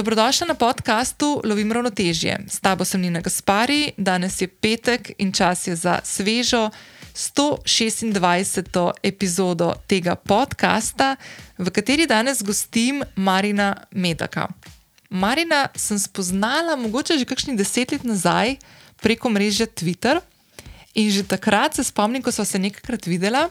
Dobrodošla na podkastu Lovim ravnotežje. S tabo sem Nina Gaspari, danes je petek in čas je za svežo 126. epizodo tega podcasta, v kateri danes gostim Marina Medaka. Marina sem spoznala mogoče že kakšni deset let nazaj preko mreže Twitter in že takrat se spomnim, ko smo se nekajkrat videla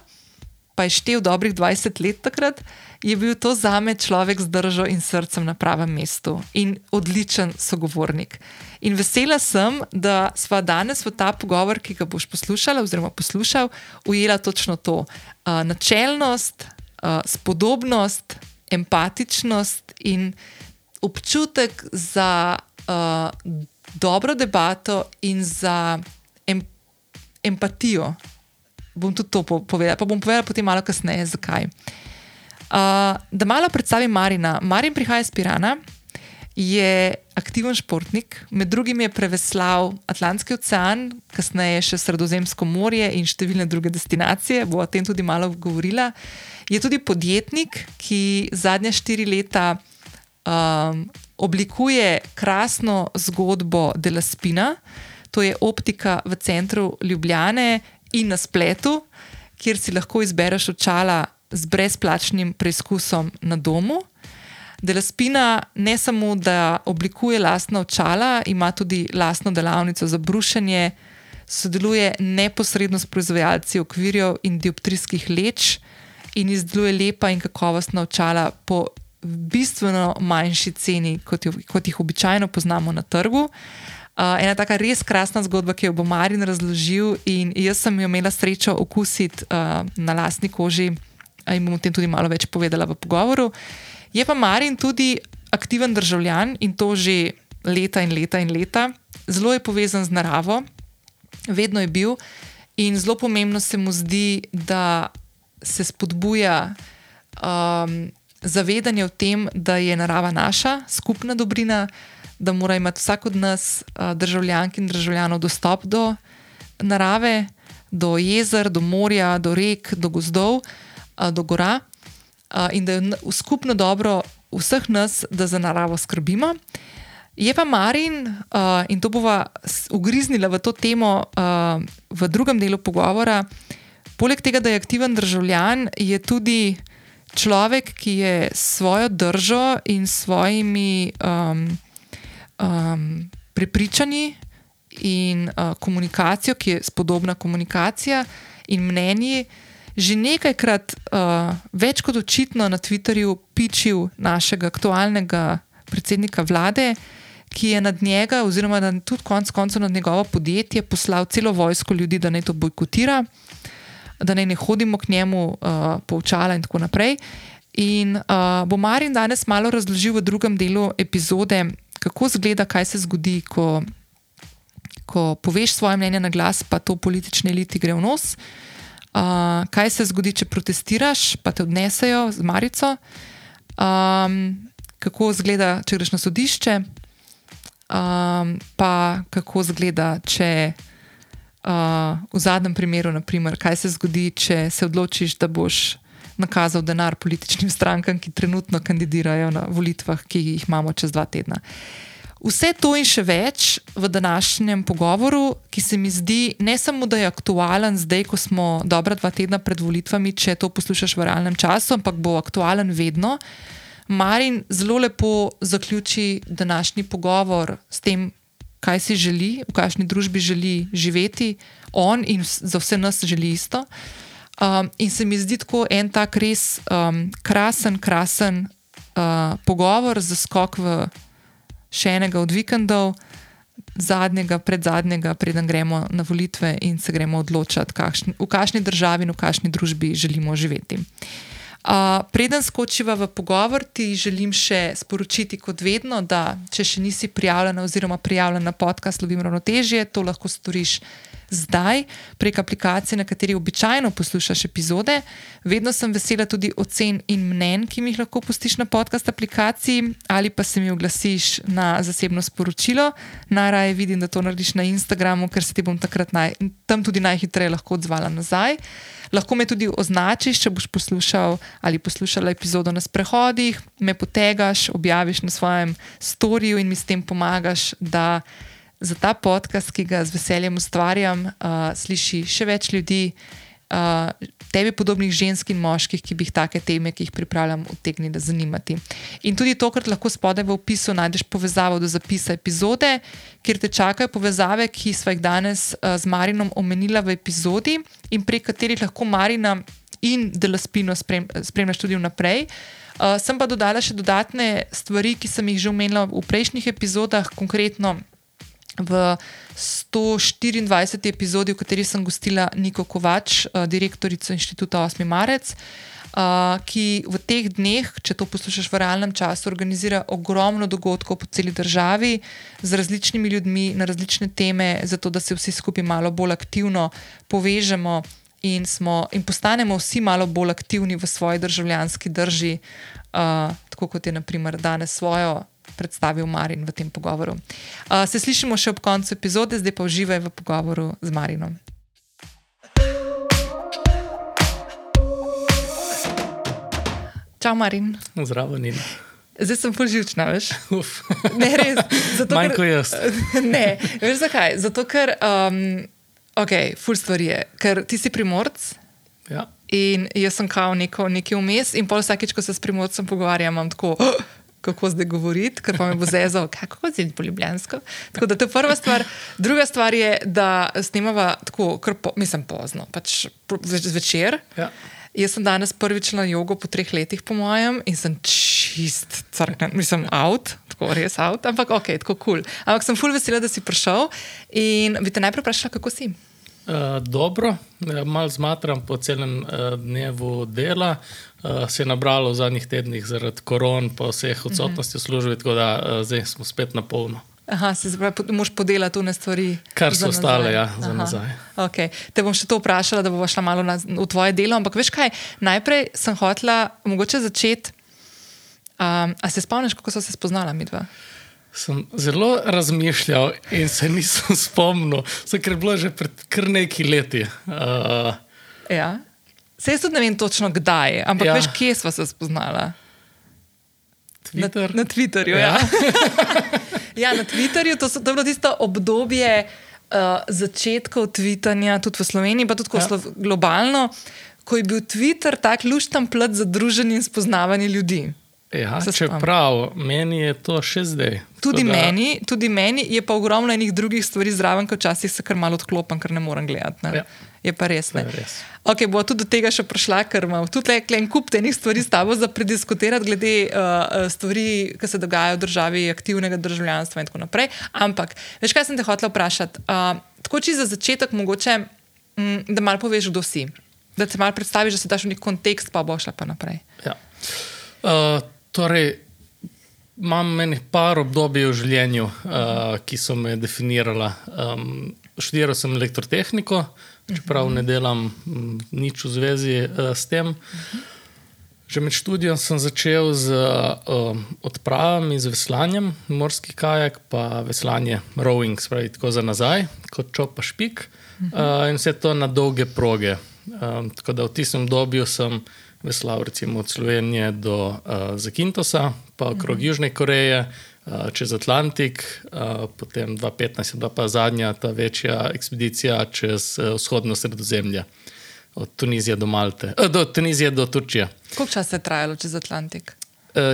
pa je štev dobrih 20 let takrat, je bil to za me človek z držo in srcem na pravem mestu in odličen sogovornik. In vesela sem, da sva danes v ta pogovor, ki ga boš poslušala, oziroma poslušal, ujela točno to: uh, načelnost, uh, spodobnost, empatičnost in občutek za uh, dobro debato in za em empatijo bom tudi to povedala, pa bom povedala potem malo kasneje, zakaj. Uh, da malo predstavim Marina. Marin prihaja iz Pirana, je aktiven športnik, med drugim je preveslal Atlantski ocean, kasneje še Sredozemsko morje in številne druge destinacije, bo o tem tudi malo govorila. Je tudi podjetnik, ki zadnja štiri leta um, oblikuje krasno zgodbo Dela Spina. To je optika v centru Ljubljane, in na spletu, kjer si lahko izbereš očala z brezplačnim preizkusom na domu. Delaspina ne samo, da oblikuje lastna očala, ima tudi lastno delavnico za brušenje, sodeluje neposredno s proizvajalci okvirjev in dioptrijskih leč in izdeluje lepa in kakovostna očala po bistveno manjši ceni, kot, jo, kot jih običajno poznamo na trgu. Uh, ena tako res krasna zgodba, ki jo bo Marin razložil, in jaz sem jo imela srečo okusiti uh, na lastni koži, in bom o tem tudi malo več povedala v pogovoru. Je pa Marin tudi aktiven državljan in to že leta in leta in leta, zelo je povezan z naravo, vedno je bil, in zelo pomembno se mu zdi, da se spodbuja. Um, Zavedanje o tem, da je narava naša skupna dobrina, da mora imeti vsak od nas, državljank in državljanov, dostop do narave, do jezer, do morja, do rek, do gozdov, do gora in da je v skupno dobro vseh nas, da za naravo skrbimo. Je pa Marin, in to bova ugriznila v to temo v drugem delu pogovora, poleg tega, da je aktiven državljan, je tudi. Človek, ki je svojo držo in svojimi um, um, prepričani in uh, komunikacijo, ki je spodobna komunikacija in mnenje, že nekajkrat uh, več kot očitno na Twitterju pičil našega aktualnega predsednika vlade, ki je nad njega, oziroma tudi konec koncev nad njegovo podjetje, poslal celo vojsko ljudi, da naj to bojkotira, da naj ne hodimo k njemu uh, poučala in tako naprej. In uh, bo Marin danes malo razložil v drugem delu epizode, kako izgleda, kaj se zgodi, ko, ko poveš svoje mnenje na glas, pa to politični eliti gre v nos. Uh, kaj se zgodi, če protestiraš, pa te odnesejo z Marico. Um, kako izgleda, če greš na sodišče, um, pa kako izgleda, če uh, v zadnjem primeru, naprimer, kaj se zgodi, če se odločiš, da boš nakazal denar političnim strankam, ki trenutno kandidirajo na volitvah, ki jih imamo čez dva tedna. Vse to in še več v današnjem pogovoru, ki se mi zdi ne samo, da je aktualen zdaj, ko smo dobra dva tedna pred volitvami, če to poslušaš v realnem času, ampak bo aktualen vedno. Marin zelo lepo zaključi današnji pogovor s tem, kaj si želi, v kakšni družbi želi živeti, on in za vse nas želi isto. Um, in se mi zdi tako en tak res um, krasen, krasen uh, pogovor za skok v še enega od vikendov, zadnjega, predzadnjega, preden gremo na volitve in se gremo odločiti, kakšni, v kakšni državi in v kakšni družbi želimo živeti. Uh, preden skočiva v pogovor, ti želim še sporočiti, kot vedno, da če še nisi prijavljen oziroma prijavljen na podcast Lovim Ravnotežje, to lahko storiš zdaj prek aplikacije, na kateri običajno poslušaš epizode. Vedno sem vesela tudi ocen in mnen, ki mi jih lahko pustiš na podcast aplikaciji ali pa se mi oglasiš na zasebno sporočilo. Najraje vidim, da to narediš na Instagramu, ker se ti bom takrat naj, tam tudi najhitreje lahko odzvala nazaj. Lahko me tudi označiš, če boš poslušal ali poslušala epizodo na sprehodih, me potegaš, objaviš na svojem storju in mi s tem pomagaš, da za ta podcast, ki ga z veseljem ustvarjam, uh, sliši še več ljudi. Uh, tebi podobnih žensk in moških, ki bi jih take teme, ki jih pripravljam, utegnili zanimati. In tudi tokrat lahko spodaj v opisu najdeš povezavo do zapisa epizode, kjer te čakajo povezave, ki smo jih danes uh, z Marinom omenila v epizodi in prek katerih lahko Marina in Delaspino sprem, spremljaš tudi vnaprej. Uh, sem pa dodala še dodatne stvari, ki sem jih že omenila v prejšnjih epizodah, konkretno v 124. epizodi, v kateri sem gostila Niko Kovač, eh, direktorico inštituta 8. Marec. Uh, ki v teh dneh, če to poslušaš v realnem času, organizira ogromno dogodkov po celi državi z različnimi ljudmi na različne teme, zato da se vsi skupaj malo bolj aktivno povežemo in, smo, in postanemo vsi malo bolj aktivni v svoji državljanski drži, uh, tako kot je naprimer danes svojo predstavil Marin v tem pogovoru. Uh, se slišimo še ob koncu epizode, zdaj pa uživaj v pogovoru z Marinom. Čau, Marin. Zdravo, Nina. Zdaj sem poživčna, veš? Uf. Ne, res. Manj kot jaz. Ne, veš zakaj? Zato, ker, um, ok, ful stvari je, ker ti si primorc. Ja. In jaz sem kao neko, nekaj vmes, in pol vsakeč, ko se s primorcem pogovarjam, imam tako. Oh! Kako zdaj govoriti, ker pa me bo zezal, kako je zelo ljubljansko. Tako da to je prva stvar. Druga stvar je, da snemava tako, po, mislim, pozno, pač zvečer. Ja. Jaz sem danes prvič na jogo po treh letih, po mojem, in sem čist, crknen, mislim, out, tako res out, ampak ok, tako kul. Cool. Ampak sem full vesela, da si prišel in bi te najprej vprašala, kako si. Uh, dobro, malo zmatram po celem uh, dnevu dela. Uh, se je nabralo v zadnjih tednih zaradi koron, pa vseh odsotnosti v službi, tako da uh, zdaj smo spet na polno. Aha, se pravi, moš podelati tune stvari. Kar so ostale, ja, za Aha. nazaj. Okay. Te bom še to vprašala, da bo šla malo na, v tvoje delo. Ampak veš kaj, najprej sem hotela mogoče začeti. Um, a se spomniš, kako so se spoznala midva? Sem zelo razmišljal in se nisem spomnil, ker je bilo že pred kar nekaj leti. Uh, ja. Se jaz tudi ne vem točno kdaj, ampak ja. veš, kje smo se spoznala? Twitter. Na, na Twitterju. Ja. Ja. ja, na Twitterju to, so, to je bilo tisto obdobje uh, začetkov tvitanja, tudi v Sloveniji, pa tudi ja. globalno, ko je bil Twitter tak luštan plat za druženje in spoznavanje ljudi. Ja, čeprav meni je to še zdaj. Tudi, da... meni, tudi meni je pa ogromno enih drugih stvari zraven, ko včasih se kar malo odklopim, ker ne morem gledati. Ja. Je pa res. Ne? res. Ok, bo tudi do tega še prišla, ker imam tudi en kup tenih stvari s tabo za prediskutirati, glede uh, stvari, ki se dogajajo v državi, aktivnega državljanstva in tako naprej. Ampak, veš, kaj sem te hotel vprašati? Uh, tako či za začetek, mogoče, um, da malo poveš, kdo si. Da se malo predstaviš, da se daš v nek kontekst, pa bo šla pa naprej. Ja. Uh, Torej, imam meni par obdobij v življenju, uh, ki so me definirala. Um, študiral sem elektrotehniko, čeprav ne delam nič v zvezi uh, s tem. Že med študijem sem začel z uh, odpravami, z veslanjem, morski kajak, pa veslanje rowing, spravi tako za nazaj, kot čopa špik. Uh, in vse to na dolge proge. Um, tako da v tistem obdobju sem veslal recimo od Slovenije do uh, Zakintosa, pa okrog mm -hmm. Južne Koreje, uh, čez Atlantik, uh, potem 2015 je bila pa zadnja ta večja ekspedicija čez uh, vzhodno sredozemlje. Od Tunizije do Malte, uh, do Tunizije do Turčije. Koliko časa je trajalo čez Atlantik?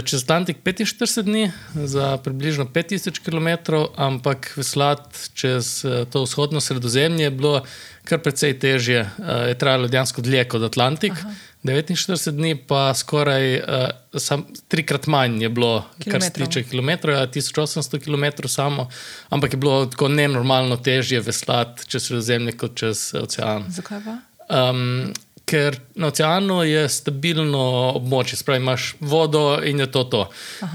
Čez Atlantik 45 dni, za približno 5000 km, ampak veslati čez to vzhodno sredozemlje je bilo kar precej težje. Je trajalo dejansko dlje kot Atlantik. Aha. 49 dni, pa skoraj uh, sam, trikrat manj je bilo, kilometrov. kar se tiče kilometrov, ja, 1800 km samo, ampak je bilo tako nenormalno težje veslati čez sredozemlje kot čez ocean. Zakaj pa? Um, ker na oceanu je stabilno območje, spravi imaš vodo in je to to. Uh,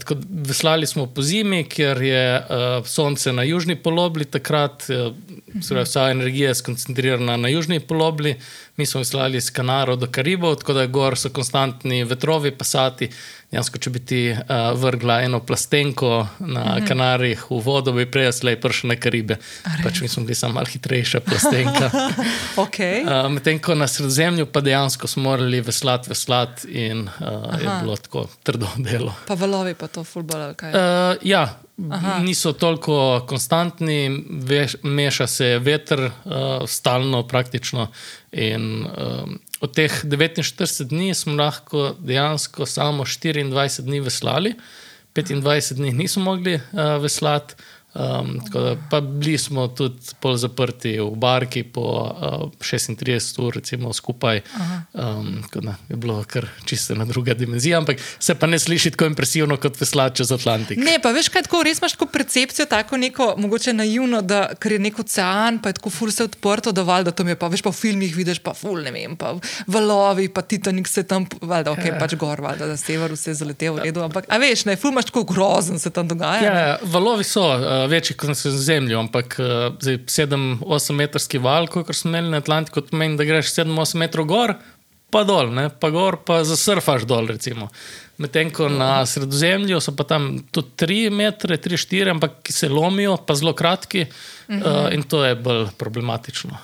tako, veslali smo po zimi, ker je uh, sonce na južni polobli, takrat uh, spravi, vsa energija je skoncentrirana na južni polobli. Mi smo veslali iz Kanaro do Karibov, tako da gor so konstantni vetrovi, pasati. Jansko, če bi ti uh, vrgla eno plastenko na mm -hmm. Kanarih v vodo, bi prej slej prišel na Karibe. Pač mi smo bili samo malo hitrejša plastenka. okay. uh, Medtem ko na sredozemlju pa dejansko smo morali veslati, veslati in uh, je bilo tako trdo delo. Pa valovi pa to fulbolo, kaj? Uh, ja. Aha. Niso toliko konstantni, veš, meša se veter, uh, stalno, praktično. In, um, od teh 49 dni smo lahko dejansko samo 24 dni veslali, 25 dni nismo mogli uh, veslati. Um, da, pa bili smo tudi pol zaprti v barki po uh, 36 ur, recimo skupaj. Um, da, je bilo kar čisto na druga dimenzija, ampak se pa ne sliši tako impresivno kot veslač čez Atlantik. Ne, pa veš, kaj tako res imaš tako percepcijo, tako neko mogoče naivno, da ker je nek ocean, pa je tako ful se odprto, da valjda to mi je pa veš, pa v filmih vidiš pa ful, ne vem, pa valovi, pa Titanik se tam, valjda, ok, ja. pač gor, valjda, da sever vse zaletel v redu, ampak a veš, ne, ful imaš tako grozen se tam dogaja. Ja, valovi so. Uh, večji kot na zemlji, ampak uh, 7-8 metrski val, kot smo imeli na Atlantiku, pomeni, da greš 7-8 metrov gor, pa dol, ne? pa gor, pa zasurfaš dol. Medtem ko na sredozemlju so pa tam tudi 3 metre, 3-4, ampak ki se lomijo, pa zelo kratki uh -huh. uh, in to je bolj problematično.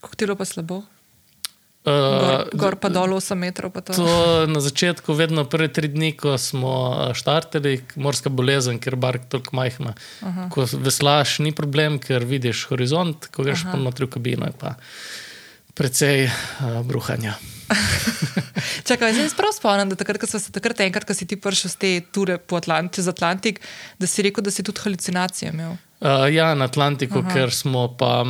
Kako ti je pa slabo? Gor, gor pa dol 8 metrov. To. to na začetku, vedno prve tri dni, ko smo štartili, morska bolezen, ker bark tako majhna. Aha. Ko veslaš, ni problem, ker vidiš horizont, ko greš pa notri v kabino, je pa precej uh, bruhanja. Čakaj, zdaj se prav spomnim, da takrat, ko si takrat enkrat, ko si ti prišel z te ture po Atlant čez Atlantik, da si rekel, da si tudi halucinacije imel. Uh, ja, na Atlantiku, Aha. ker smo pa.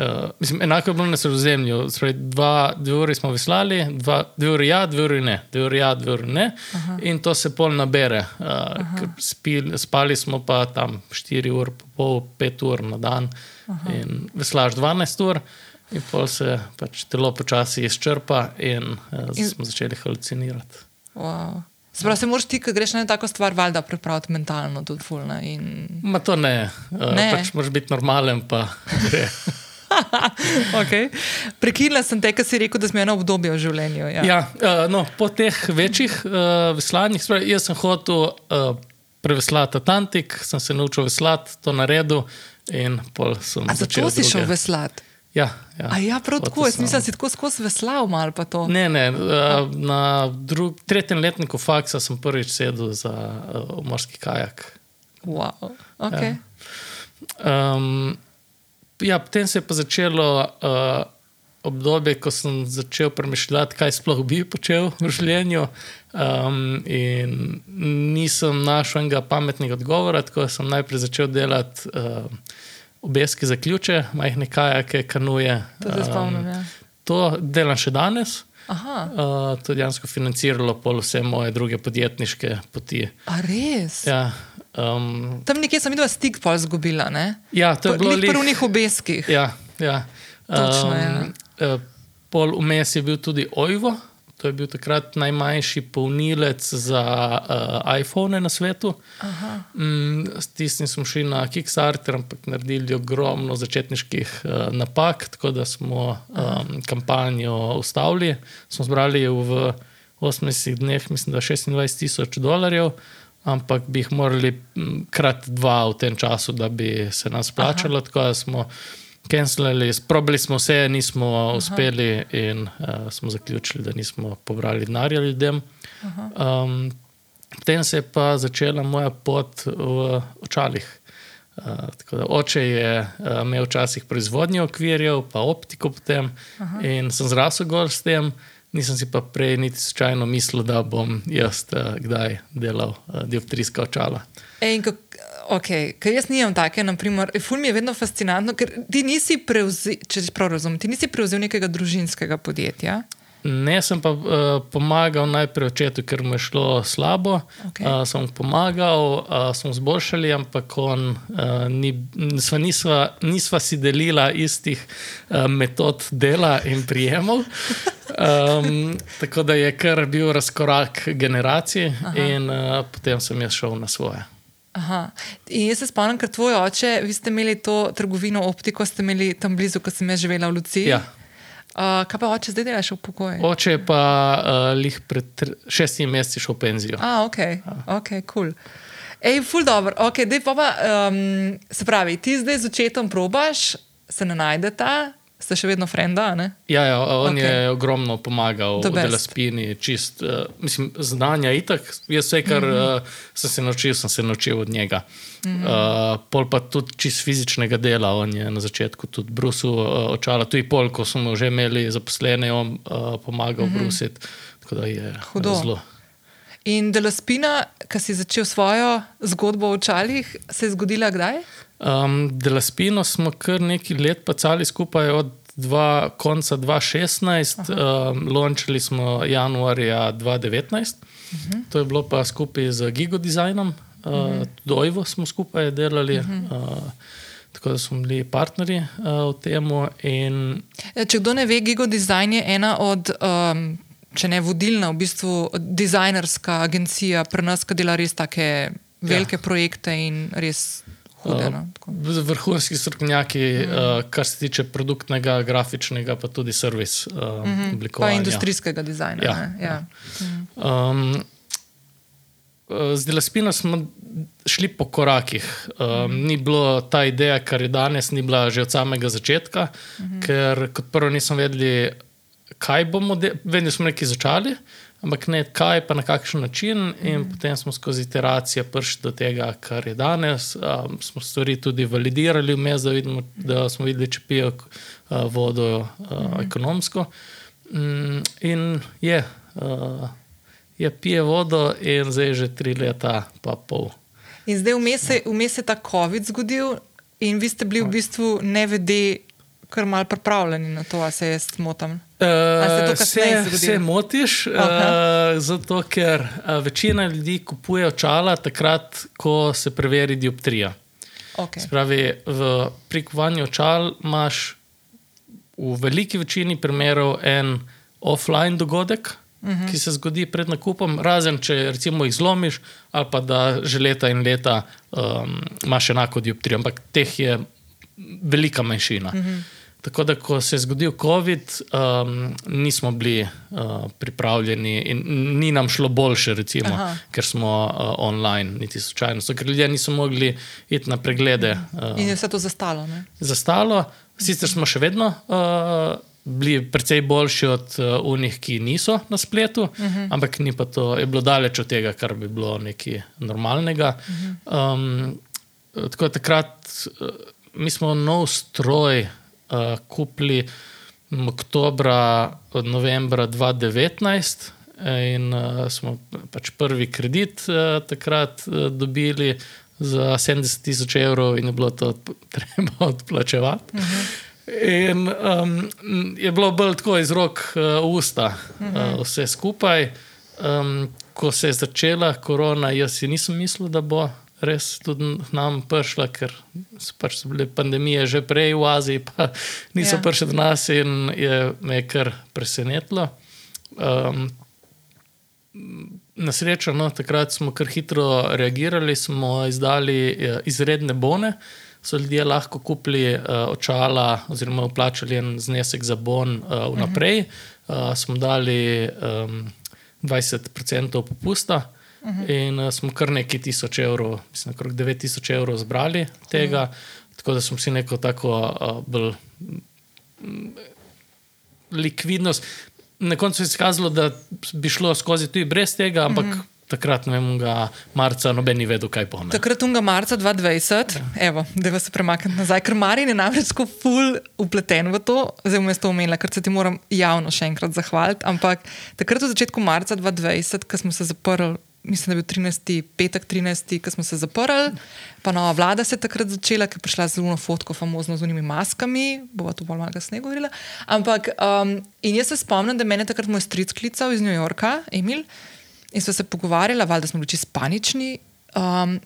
Uh, mislim, enako je bilo na sredozemlju. Dva, dve uri smo veslali, dva, dve uri ja, dve uri ne, dve uri ja, dve uri ne. Aha. In to se pol nabere. Uh, spil, spali smo pa tam 4 ur, pol 5 ur na dan Aha. in veslaš 12 ur. In pol se pač telo počasi izčrpa, in, uh, in smo začeli halucinirati. Wow. Sprav, se moraš ti, ki greš na tako stvar, valjda pripraviti mentalno, tudi fulno. In... Ma to ne, uh, ne. pač moraš biti normalen. okay. Prekinila sem te, kar si rekel, da smo eno obdobje v življenju. Ja. Ja, uh, no, po teh večjih uh, veslanjih, jaz sem hotel uh, preveslati Atlantik, sem se naučil veslati, to naredil. Zato si šel veslati. Ja, ja. ja, prav tako, jaz nisem si tako skozi veslal. Ne, ne, uh, na drug, tretjem letniku faksa sem prvič sedel za uh, morski kajak. Wow. Okay. Ja. Um, ja, potem se je pa začelo uh, obdobje, ko sem začel premišljati, kaj sploh bi počel v življenju. Um, in nisem našel enega pametnega odgovora, tako sem najprej začel delati uh, obeske za ključe, majhne kajake, kanuje. To, spomnim, ja. to delam še danes. Uh, to je dejansko financiralo pol vse moje druge podjetniške poti. A res? Ja, Um, Tam nekje sem videl stik, pa izgubila. Ne? Ja, to je bilo v prvih obeskih. Ja, ja. Točno, um, ja. Pol vmes je bil tudi Ojvo, to je bil takrat najmanjši polnilec za uh, iPhone na svetu. Um, s tistim smo šli na Kickstarter, ampak naredili ogromno začetniških uh, napak, tako da smo um, kampanjo ustavili. Smo zbrali v 80 dneh, mislim, da 26 tisoč dolarjev ampak bi jih morali krat dva v tem času, da bi se nas plačalo. Tako da smo cancelili, sprobili smo vse, nismo Aha. uspeli in uh, smo zaključili, da nismo pobrali denarja ljudem. Um, potem se je pa začela moja pot v očalih. Uh, da, oče je uh, imel včasih proizvodnjo okvirjev, pa optiko potem Aha. in sem zrasel gor s tem. Nisem si pa prej niti slučajno mislil, da bom jaz uh, kdaj delal uh, dioptrijska očala. Ej, kak, okay. Ker jaz nimam take, naprimer, ful mi je vedno fascinantno, ker ti nisi prevzel, če si prav razumem, ti nisi prevzel nekega družinskega podjetja. Ne, sem pa uh, pomagal najprej očetu, ker mu je šlo slabo. Okej. Uh, sem mu pomagal, uh, smo zboljšali, ampak on, uh, ni, nisva, nisva, nisva si delila istih uh, metod dela in prijemov. Um, tako da je kar bil razkorak generacij, Aha. in uh, potem sem jaz šel na svoje. Aha. In jaz se spomnim, ker tvoj oče, vi ste imeli to trgovino optiko, ste imeli tam blizu, ko sem jaz živela v Luciji. Ja. Uh, kaj pa oče zdaj delaš v pokoju? Oče je pa uh, lih pred šestimi meseci šel v penzijo. A, ok, ok, kul. Cool. Ej, ful dobro, ok, dej pa, pa um, se pravi, ti zdaj z očetom probaš, se ne najdeta, ste še vedno frenda, ne? Ja, ja, on okay. je ogromno pomagal v best. Delaspini, čist, uh, mislim, znanja itak. Jaz vse, kar mm -hmm. uh, sem se naučil, sem se naučil od njega. Mm -hmm. uh, pol pa tudi čist fizičnega dela, on je na začetku tudi brusil uh, očala, tudi pol, ko smo že imeli zaposlene, je on uh, pomagal mm -hmm. brusiti. Tako da je Hudo. zelo. In Delaspina, ki si začel svojo zgodbo o očalih, se je zgodila kdaj? Um, Delaspino smo kar nekaj let pacali skupaj od dva, konca 2016, um, lončili smo januarja 2019. Uh -huh. To je bilo pa skupaj z Gigo Designom, uh, uh -huh. tudi Ojvo smo skupaj delali. Uh -huh. uh, Tako da smo bili partnerji uh, v tem. In Ja, Če kdo ne ve, Gigo Design je ena od, um, če ne vodilna, v bistvu dizajnerska agencija pri nas, ki dela res take velike ja. projekte in res hude. No? tako. vrhunski strokovnjaki, uh, kar se tiče produktnega, grafičnega, pa tudi servis uh, -huh. Pa oblikovanja. industrijskega dizajna. Ja, ne? ja. Um, z Delaspino smo šli po korakih. Um, ni bilo ta ideja, kar je danes, ni bila že od samega začetka, uh -huh. ker kot prvo nismo vedeli, kaj bomo, de- vedno smo nekaj začeli. Ampak ne kaj, pa na kakšen način, in mm. potem smo skozi iteracije prišli do tega, kar je danes. Um, smo stvari tudi validirali, vmes, da, vidimo, da smo videli, če pijo uh, vodo uh, mm. ekonomsko. Mm, in je, uh, je pije vodo, in zdaj že tri leta, pa pol. In zdaj vmes se- vmes se je ta COVID zgodil, in vi ste bili v bistvu nevede, kar mal pripravljeni na to, a se jaz motim. Uh, se, zgodilo? se motiš, uh, Aha. zato ker uh, večina ljudi kupuje očala takrat, ko se preveri dioptrija. Okay. Spravi, v prikovanju očal imaš v veliki večini primerov en offline dogodek, uh -huh. ki se zgodi pred nakupom, razen če recimo jih zlomiš, ali pa da že leta in leta um, imaš enako dioptrijo, ampak teh je velika manjšina. Uh -huh. Tako da, ko se je zgodil COVID, um, nismo bili uh, pripravljeni in ni nam šlo boljše, recimo, Aha. ker smo uh, online, niti slučajno. So, ker ljudje niso mogli iti na preglede uh, In je vse to zastalo. Ne? zastalo. Sicer smo še vedno uh, bili precej boljši od uh, unih, ki niso na spletu, uh -huh. ampak ni pa to, je bilo daleč od tega, kar bi bilo nekaj normalnega. Uh -huh. um, tako da takrat uh, mi smo nov stroj uh, kupili oktobra, od novembra 2019. In uh, smo pač prvi kredit uh, takrat uh, dobili za 70 tisoč evrov, in je bilo to odp- treba odplačevati. Uh -huh. In um, je bilo bolj tako iz rok uh, usta, uh -huh. uh, vse skupaj. Um, ko se je začela korona, jaz si nisem mislil, da bo res tudi nam prišla, ker so, pač so bile pandemije že prej v Aziji, pa niso Ja. prišle do nas in je me kar presenetilo. Um, Na srečo, no, takrat smo kar hitro reagirali, smo izdali eh, izredne bone. So ljudje lahko kupili uh, očala, oziroma vplačali en znesek za bon uh, vnaprej. Uh, smo dali um, 20% popusta uh -huh. in uh, smo kar nekaj tisoč evrov, mislim, okrog 9000 evrov zbrali tega. Uh -huh. Tako da smo si neko tako uh, bolj likvidnost. Na koncu se je izkazalo, da bi šlo skozi tudi brez tega, ampak mm -hmm. takrat, ne vem, marca noben ni vedel, kaj ne. Takrat, unga marca 2020, evo, da vas premaknem nazaj, ker Marin je namreč tako ful upleten v to, zdaj bom jaz to omenila, ker se ti moram javno še enkrat zahvaliti. Ampak takrat, v začetku marca 2020, ko smo se zaprli mislim, da je bil 13. petek, 13. ki smo se zaprli, pa nova vlada se je takrat začela, ki je prišla z zelo fotko, famozno z unimi maskami, bova to bolj malo kasneje govorila. Ampak um, in jaz se spomnim, da me je takrat moj stric klical iz New Yorka, Emil, in smo se pogovarjali, valjda smo bili čisto panični. Um,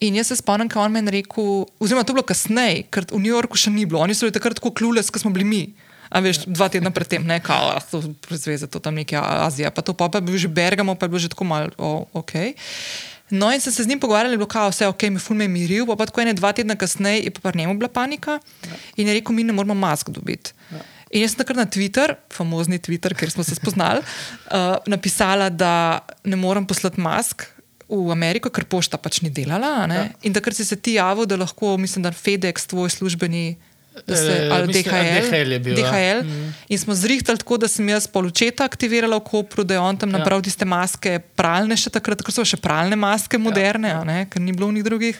In jaz se spomnim, kaj on meni rekel, oziroma to je bilo kasneje, ker v New Yorku še ni bilo, oni so bili takrat tako klules, kot smo bili mi. A veš, dva tedna predtem, ne, ah, to prezveze, to tam nekje Azija, pa to pa, pa je bil že Bergamo, pa je bilo že tako malo, oh, ok. No in sem se z njim pogovarjal, bilo kao, vse ok, mi fulme je miril, pa, pa tako ene dva tedna kasneje je pa pri njemu bila panika ja. in je rekel, mi ne moramo mask dobiti. Ja. In jaz sem takrat na Twitter, famozni Twitter, ker smo se spoznali, uh, napisala, da ne morem poslati mask. V Ameriko, ker pošta pač ni delala. Ja. In takrat si se ti javil, da lahko, mislim, da FedEx, tvoj službeni se, Eh, ali mislim, DHL. DHL je bil, ja. DHL. Mm. In smo zrihtali tako, da sem jaz polučeta aktivirala v Kopru, da je on tam Ja. napravil tiste maske, pralne še takrat, ker so še pralne maske, moderne, Ja. a ne, ker ni bilo v njih drugih.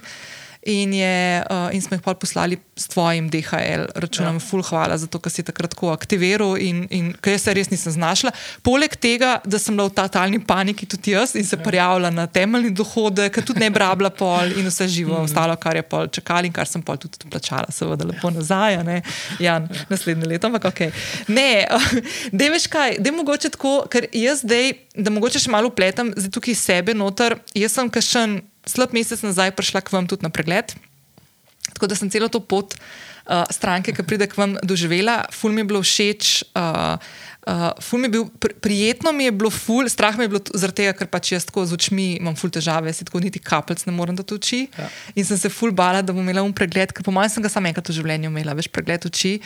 In, je, uh, in smo jih pol poslali s tvojim DHL računom, ja. full hvala za to, ker si takrat tako aktiviral in, in ker jaz se res nisem znašla. Poleg tega, da sem bila v totalni paniki tudi jaz in se ja. prijavila na temeljni dohodek, tudi ne brabla pol in vse živo, mm. ostalo, kar je pol čakali in kar sem pol tudi plačala, seveda lepo nazaj, a ne, Jan, naslednje leto, ampak ok. Ne, da veš kaj, da je mogoče tako, ker jaz zdaj, da mogoče še malo upletem, zdaj tukaj sebe noter, jaz sem kašen slab mesec nazaj prišla k vam tudi na pregled. Tako da sem celo to pot uh, stranke, ki pride k vam, doživela, ful mi je bilo všeč. Uh, Uh, ful mi je bil, pr prijetno mi je bilo, ful, strah mi je bilo zaradi tega, ker pač jaz tako z očmi imam ful težave, si tako niti kapljic ne morem dati oči. Ja. In sem se ful bala, da bom imela un pregled, ker po mojem sem ga samo enkrat v življenju imela, veš, pregled oči.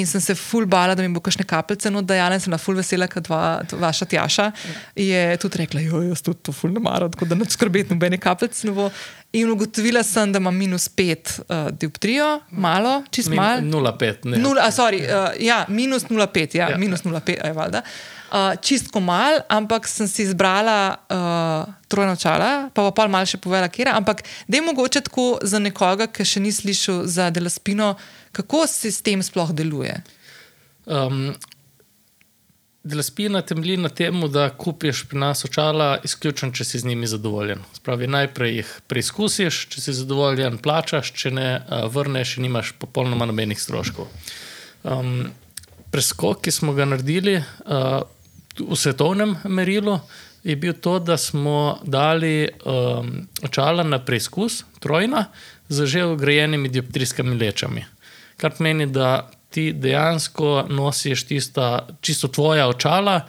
In sem se ful bala, da mi bo kakšne kapljice, no da ja, sem na ful vesela, ker dva, vaša tjaša je tudi rekla, jo, jaz tudi to ful ne maram, tako da ne skrbeti nobene kapljice. Ne bo. In ugotovila sem, da ima minus pet uh, dioptrijo, malo, čist Min- malo. 0,5. ne. Nula, a, sorry, uh, ja, minus 0,5, ja, Ja. minus 0,5 je valjda. Uh, čistko mal, ampak sem si izbrala uh, trojno čala, pa pa pol mal še povedala, kje je. Ampak da je mogoče tako za nekoga, ki še ni slišal za delaspino, kako sistem sploh deluje. Um, Delaspina temelji na tem, da kupiš pri nas očala izključno, če si z njimi zadovoljen. Spravi, najprej jih preizkusiš, če si zadovoljen, plačaš, če ne vrneš, in nimaš popolnoma nobenih stroškov. Um, preskok, ki smo ga naredili uh, v svetovnem merilu, je bil to, da smo dali um, očala na preizkus, trojna, z že ugrajenimi dioptrijskimi lečami. Kar pomeni, da ti dejansko nosiš tista, čisto tvoja očala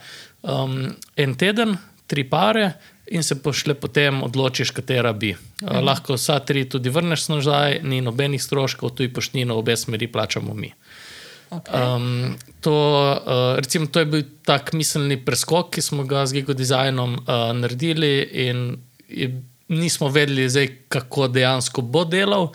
um, en teden, tri pare. In se pošle potem odločiš, katera bi. Uh, lahko vsa tri tudi vrneš nazaj, ni nobenih stroškov, tu je poštnino, obe smeri plačamo mi. Okay. Um, to, uh, recimo, to je bil tak miselni preskok, ki smo ga z gigodizajnom uh, naredili, in je, nismo vedeli, zdaj, kako dejansko bo delal.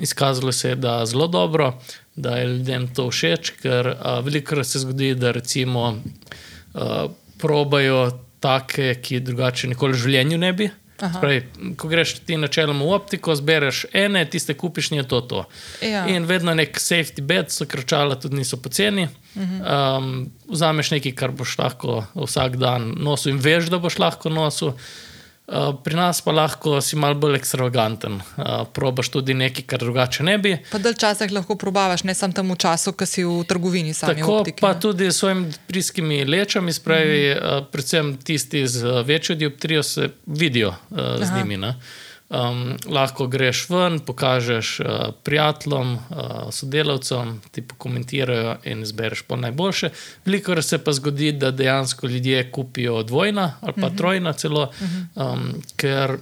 Izkazalo se je, da je zelo dobro, da je ljudem to všeč, ker uh, veliko se zgodi, da recimo uh, probajo take, ki drugače nikoli v življenju ne bi. Spravi, ko greš ti načeloma v optiko, zbereš ene, tiste kupiš, ni to. to. Ja. In vedno nek safety bed, so krčala, tudi niso poceni. Um, vzameš nekaj, kar boš lahko vsak dan nosil in veš, da boš lahko nosil. Uh, pri nas pa lahko si malo bolj ekstravaganten. Uh, probaš tudi nekaj, kar drugače ne bi. Pa dalj časa jih lahko probavaš, ne samo tam v času, ko si v trgovini sami. Tako optiki, pa ne. tudi s svojimi priskimi lečami, spravi, mm -hmm. uh, predvsem tisti z večjo dioptrijo, se vidijo uh, z Aha. njimi. Ne? Um, lahko greš ven, pokažeš uh, prijateljem, uh, sodelavcem, ti pokomentirajo in izbereš po najboljše. Veliko se pa zgodi, da dejansko ljudje kupijo dvojna ali pa trojna celo, um, ker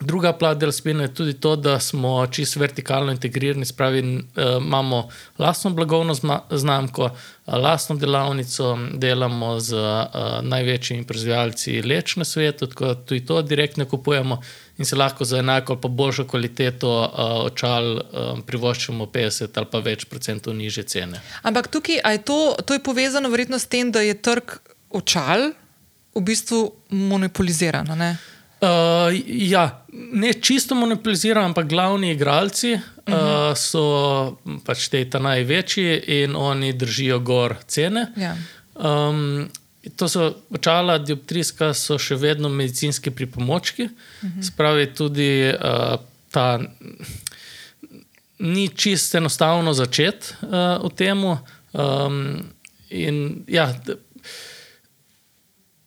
Druga plat del spine je tudi to, da smo čisto vertikalno integrirani, spravi, uh, imamo lastno blagovno znamko, uh, lastno delavnico, delamo z uh, največjimi proizvajalci leč na svetu, tako da tudi to direktno kupujemo in se lahko za enako ali pa boljšo kvaliteto očal privoščimo 50 ali pa več procentov niže cene. Ampak tukaj je to, to je povezano verjetno s tem, da je trg očal v bistvu monopoliziran. ne? Uh, ja, ne čisto monopolizirani, ampak glavni igralci uh -huh. uh, so pač te ta največji in oni držijo gor cene. Ja. Um, To so očala dioptrijska, so še vedno medicinski pripomočki, uh -huh. spravi tudi uh, ta. Ni čisto enostavno začeti uh, v tem. Um, ja,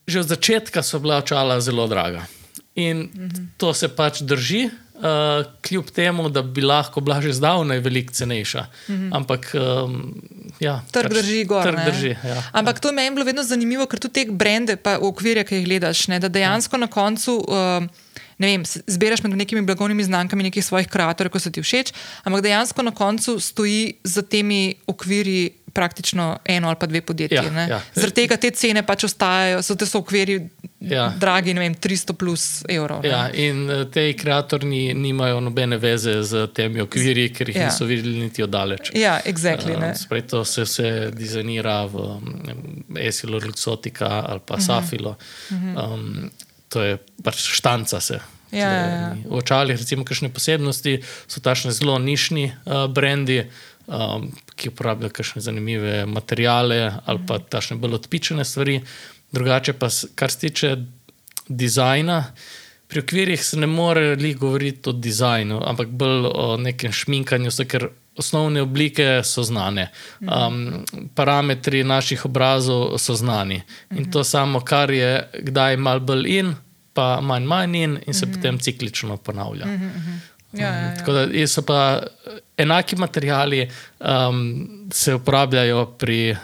že od začetka so bila očala zelo draga. In -huh. to se pač drži, uh, kljub temu, da bi lahko bila že zdavnaj veliko cenejša. -huh. Ampak. Um, Ja, trg pač, drži gor. Trg drži, ja, Ampak ja. to me je bilo vedno zanimivo, ker tudi te brende, pa v okvirju, ki jih gledaš, ne, da dejansko na koncu. Uh, Vem, zbiraš med nekimi blagovnimi znamkami nekih svojih kreatorjev, ko so ti všeč, ampak dejansko na koncu stoji za temi okviri praktično eno ali pa dve podjetji. Ja, ja. Zaradi tega te cene pač ostajajo, so te so okviri ja. dragi, ne vem, 300 plus evrov. Ja, in eh, te kreatorji nimajo nobene veze z temi okviri, ker jih ja. niso videli niti oddaleč. Ja, exactly, uh, Sprej to se vse dizajnira v Esilo, Luxotica ali pa uh mhm. -huh. Safilo. Uh -huh. um, to je pač štanca se. Ja, ja, ja. V očalih, recimo, kakšne posebnosti so tašne zelo nišni uh, brendi, um, ki uporabljajo kakšne zanimive materijale ali pa tašne bolj odpičene stvari. Drugače pa, kar se tiče dizajna, pri okvirih se ne more li govoriti o dizajnu, ampak bolj o nekem šminkanju, so, ker osnovne oblike so znane, um, parametri naših obrazov so znani. In to samo, kar je kdaj mal bolj in, pa manj manj in, in se potem ciklično ponavlja. Ja, ja, ja. Tako da so pa enaki materijali, um, se uporabljajo pri uh,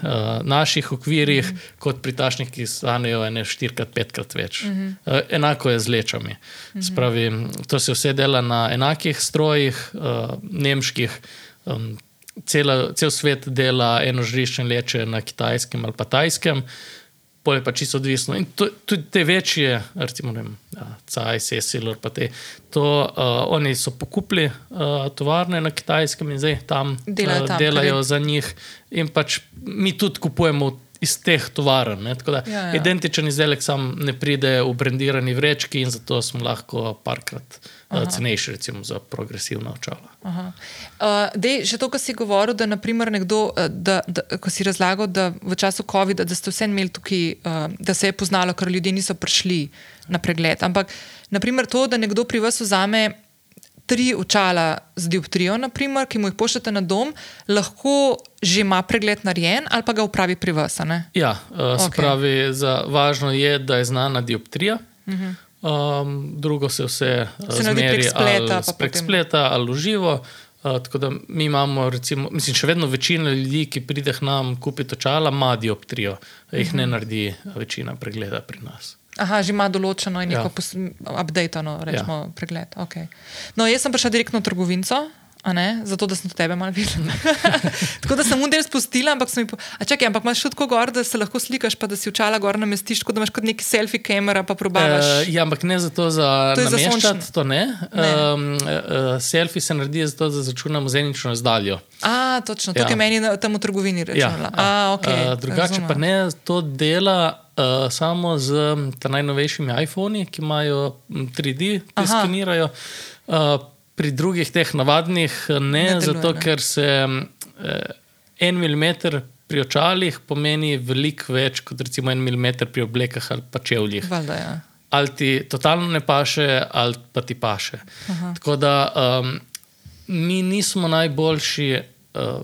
naših okvirih, mm -hmm. kot pri tašnih, ki stanejo ene štirikrat, petkrat več. Mm -hmm. uh, enako je z lečami. Mm -hmm. Spravi, to se vse dela na enakih strojih, uh, nemških. Um, cela, cel svet dela eno žrišče leče na kitajskem ali pa tajskem. Polje pa čisto odvisno. In tudi te večje, recimo, CAI, SESIL, pa te, to uh, oni so pokupili uh, tovarne na kitajskem in zdaj tam delajo, uh, tam, delajo za njih. In pač mi tudi kupujemo iz teh tovarn. Ja, ja. Identičen izdelek sam ne pride v brendirani vrečki in zato smo lahko parkrat uh, cenejši, recimo za progresivna očala. Uh, dej, še to, kar si govoril, da, naprimer, nekdo, da, da, ko si razlagal, da v času COVID-a ste vse imeli tukaj, uh, da se je poznalo, ker ljudje niso prišli na pregled. Ampak, naprimer, to, da nekdo pri vas vzame tri očala z dioptrijo, naprimer, ki mu jih pošljete na dom, lahko že ima pregled narejen ali pa ga upravi pri vas. Ja, uh, okay. pravi, za, važno je, da je znana dioptrija. Uh -huh. um, drugo se vse se zmeri prek spleta, ali, prek spleta ali uživo. Uh, tako da mi imamo, recimo, mislim, še vedno večina ljudi, ki pride k nam kupiti očala, ima dioptrijo, uh -huh. jih ne naredi večina pregleda pri nas. Aha, že ima določeno in neko ja. updateano rečemo, ja. pregled. Okay. No, jaz sem prišel direktno v trgovinco. Zato, da sem tebe malo videl. tako da sem mu del spustila, ampak sem jim povedala: čakaj, ampak imaš šutko gor, da se lahko slikaš, pa da si očala gor namestiš, kot da imaš kot neki selfie kamera, pa probavaš. Uh, ja, ampak ne zato, za to nameščati, to ne. ne. Um, uh, selfie se naredi zato, da začunamo zenično razdaljo. A, točno, to ja. meni tam v trgovini rečeno. Ja. Okay, uh, drugače pa ne, to dela. Uh, samo z najnovejšimi iPhoni, ki imajo 3D, ki skenirajo. Uh, pri drugih teh navadnih ne, ne deluje, zato ne. ker se eh, en milimeter pri očalih pomeni veliko več kot recimo en milimeter pri oblekah ali pa čevljih. Valda, ja. Ali ti totalno ne paše, ali pa ti paše. Aha. Tako da um, mi nismo najboljši. Uh,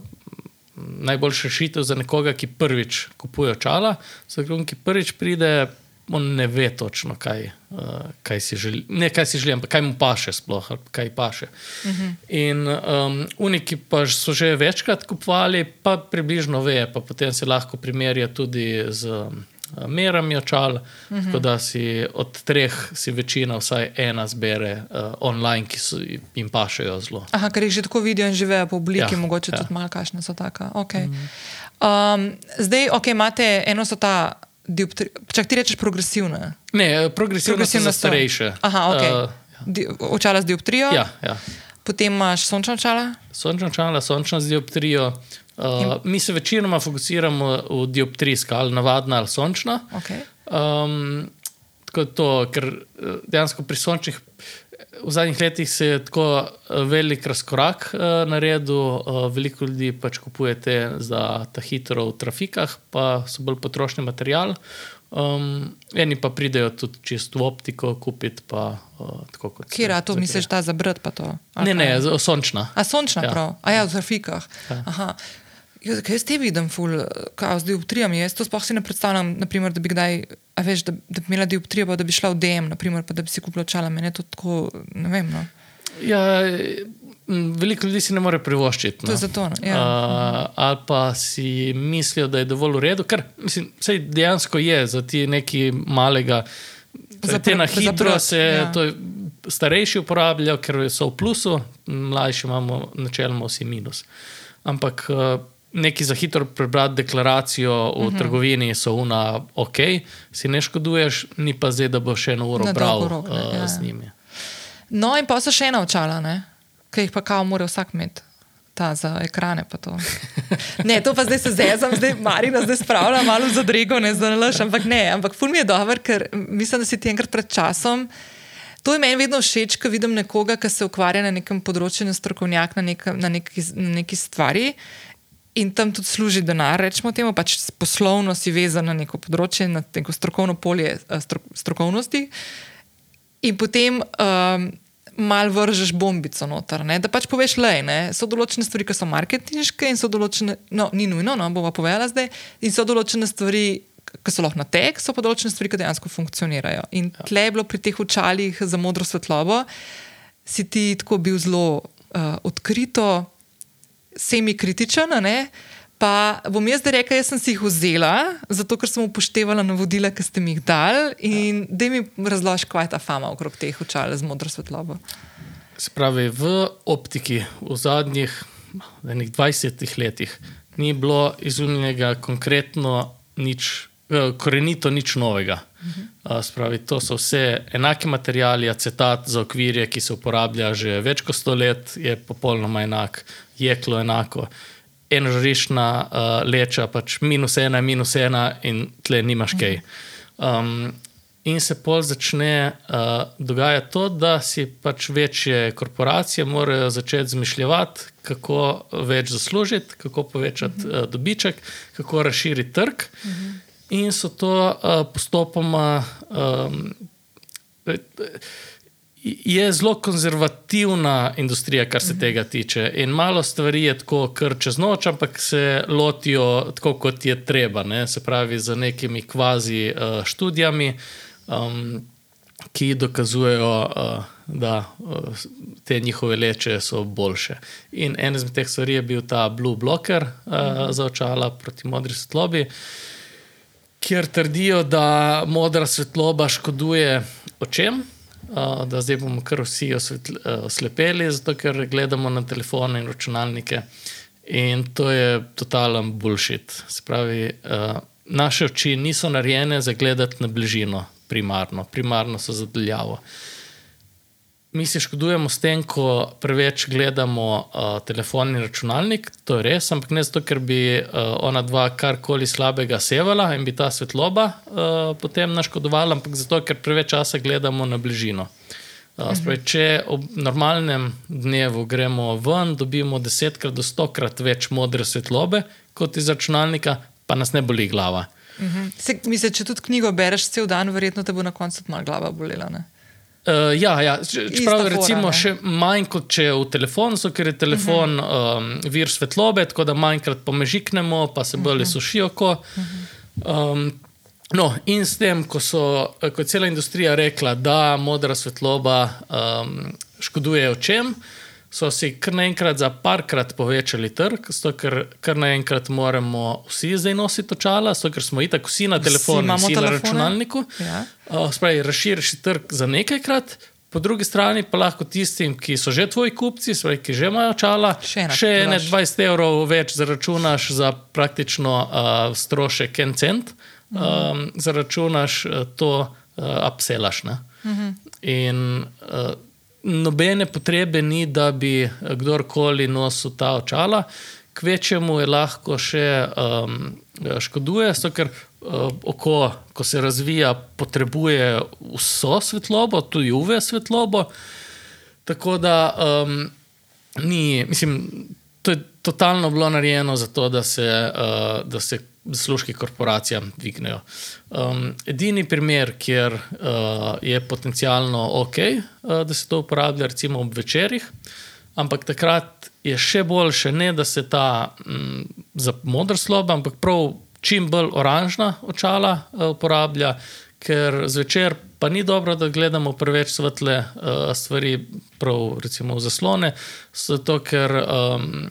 Najboljša rešitev za nekoga, ki prvič kupuje očala, za nekoga, ki prvič pride, on ne ve točno, kaj, uh, kaj si želi. Ne, kaj si želi, ampak kaj mu paše, sploh, kaj paše. Uh mhm. -huh. In um, uniki pa so že večkrat kupovali, pa približno ve, pa potem se lahko primerja tudi z. Um, Merami očal, uh -huh. tako da si od treh, si večina, vsaj ena, zbere uh, online, ki so, jim pašejo zelo. Aha, ker jih že tako vidijo in živejo po obliki, ja, mogoče ja. tudi malo, kakšne so taka. Okay. Uh -huh. um, zdaj, ok, imate eno so ta. Čak ti rečeš progresivne? Ne, progresivne so za starejše. Aha, ok. Uh, ja. Očala z dioptrijo? Ja, ja. Potem imaš sončna očala? Sončna očala, sončna z dioptrijo. Uh, mi se večinoma fokusiramo v dioptrijska, ali navadna, ali sončna. Okay. Um, tako to, ker eh, dejansko pri sončnih v zadnjih letih se je tako eh, velik razkorak uh, naredil, uh, veliko ljudi pač kupujete za ta hitro v trafikah, pa so bolj potrošni material. Um, eni pa pridejo tudi čisto v optiko kupiti. Pa, uh, tako kot Kjer, a to zakrijejo. misliš, ta za brat pa to? Ali Ne, ne, kaj? z- sončna. A sončna Ja. prav, a ja, v grafikah. Ja. Aha. Jaz, kaj jaz te vidim, ful, kao z dioptrijami. Jaz to sploh si ne predstavljam, naprimer, da bi kdaj, a veš, da, da bi imela dioptrijo, pa da bi šla v DM, naprimer, pa da bi si kupila očala. Meni je to tako, ne vem. No. Ja, veliko ljudi si ne more privoščiti. To je no. zato, no, ja. Uh, ali pa si mislijo, da je dovolj v redu, kar mislim, dejansko je za ti nekaj malega. Za Te na hitro se ja. to starejši uporabljajo, ker so v plusu, mlajši imamo načeloma vsi minus. Ampak uh, neki za hitro prebrati deklaracijo v uh. -huh. trgovini so una ok, si ne škoduješ, ni pa zdaj, da bo še eno uro Na bral rok, ne, uh, ja. z njimi. No, in pa so še ena očala, ki jih pa kao mora vsak imeti. Ta za ekrane. pa to. Ne, to pa zdaj se zezam, zdaj Marina zdaj spravlja malo za drego, ne za nalaš, ampak ne, ampak ful mi je dober, ker mislim, da si ti enkrat pred časom. To je meni vedno všeč, ko vidim nekoga, ki se ukvarja na nekem področju, strokovnjak na, nekem, na, neki, na neki stvari in tam tudi služi denar, rečemo temu, pač poslovno si vezan na neko področje, na neko strokovno polje eh, stro, strokovnosti. In potem um, mal vržeš bombico noter. Ne? Da pač poveš, le, so določene stvari, ki so marketinške in so določene, no, ni nujno, no, bova povedala zdaj, in so določene stvari. Ki so lahko na tek, so pa določene stvari, ki dejansko funkcionirajo. In ja. tle je bilo pri teh očalih za modro svetlobo, si ti tako bil zelo uh, odkrito, semi-kritičen. Pa bom jaz rekla, jaz sem si jih vzela, zato ker sem upoštevala navodila, ki ste mi jih dali. In da mi razloži, kaj je ta fama okrog teh očal z modro svetlobo. Se pravi, v optiki v zadnjih enih 20 letih ni bilo izumljenega konkretno nič, eh, korenito nič novega. Uh, spravi, to so vse enake materijali, acetat za okvirje, ki se uporablja že več kot sto let, je popolnoma enak, jeklo enako. Enožrišna uh, leča, pač minus ena, minus ena, in tle nimaš kaj. Um, In se pol začne uh, dogajati to, da si pač večje korporacije morajo začeti zmišljati, kako več zaslužiti, kako povečati uh, dobiček, kako razširiti trg. In so to uh, postopoma. Um, Je zelo konzervativna industrija, kar se tega tiče. In malo stvari je tako, kar čez noč, ampak se lotijo tako, kot je treba. Ne? Se pravi, z nekimi kvazi uh, študijami, um, ki dokazujejo, uh, da uh, te njihove leče so boljše. In en izmed teh stvari je bil ta Blue Blocker uh, za očala proti modri svetlobi, kjer trdijo, da modra svetloba škoduje očem. Uh, da zdaj bomo kar vsi osvetl, uh, oslepeli, zato ker gledamo na telefone in računalnike. In to je totalen bullshit. Se pravi, uh, naše oči niso narejene za gledati na bližino, primarno, primarno so za daljavo. Mi se škodujemo s tem, ko preveč gledamo uh, telefon in računalnik, to je res, ampak ne zato, ker bi uh, ona dva karkoli slabega sevala in bi ta svetloba uh, potem naškodovala, ampak zato, ker preveč časa gledamo na bližino. Uh, spravi, če ob normalnem dnevu gremo ven, dobimo desetkrat do stokrat več modre svetlobe kot iz računalnika, pa nas ne boli glava. Se, mislim, če tudi knjigo bereš cel dan, verjetno te bo na koncu malo glava bolela. Ne? Uh, ja, ja. čeprav fora, recimo ne. še manj kot če je v telefonu, ker je telefon uh -huh. um, vir svetlobe, tako da manjkrat pomežiknemo, pa se bolj uh -huh. suši oko. Um, no, in s tem, ko, so, ko je cela industrija rekla, da modra svetloba um, škoduje očem, so si kar naenkrat za parkrat povečali trg, zato ker kar naenkrat moramo vsi zdaj nositi očala, zato ker smo itak vsi na telefonu, imamo vsi na telefone. računalniku. Ja. Uh, spravi, razširiš trg za nekajkrat, po drugi strani pa lahko tistim, ki so že tvoji kupci, spravi, ki že imajo očala, Še enak še prodaš. 20 evrov več zaračunaš za praktično uh, strošek en cent, um, zaračunaš to, uh, upselaš. ne. In uh, nobene potrebe ni, da bi kdorkoli nosil ta očala. Kvečemu je lahko še um, škoduje, zato ker uh, oko, ko se razvija, potrebuje vso svetlobo, tudi UV svetlobo. Tako da um, ni, mislim, to je totalno bilo narejeno za to, da se, uh, da se zaslužki korporacijam dvignejo. Um, edini primer, kjer uh, je potencialno ok, uh, da se to uporablja, recimo ob večerjih, ampak takrat je še boljše, ne da se ta m, za modr slob, ampak prav čim bolj oranžna očala uh, uporablja, ker zvečer pa ni dobro, da gledamo preveč svetle uh, stvari, prav recimo v zaslone, zato ker. Um,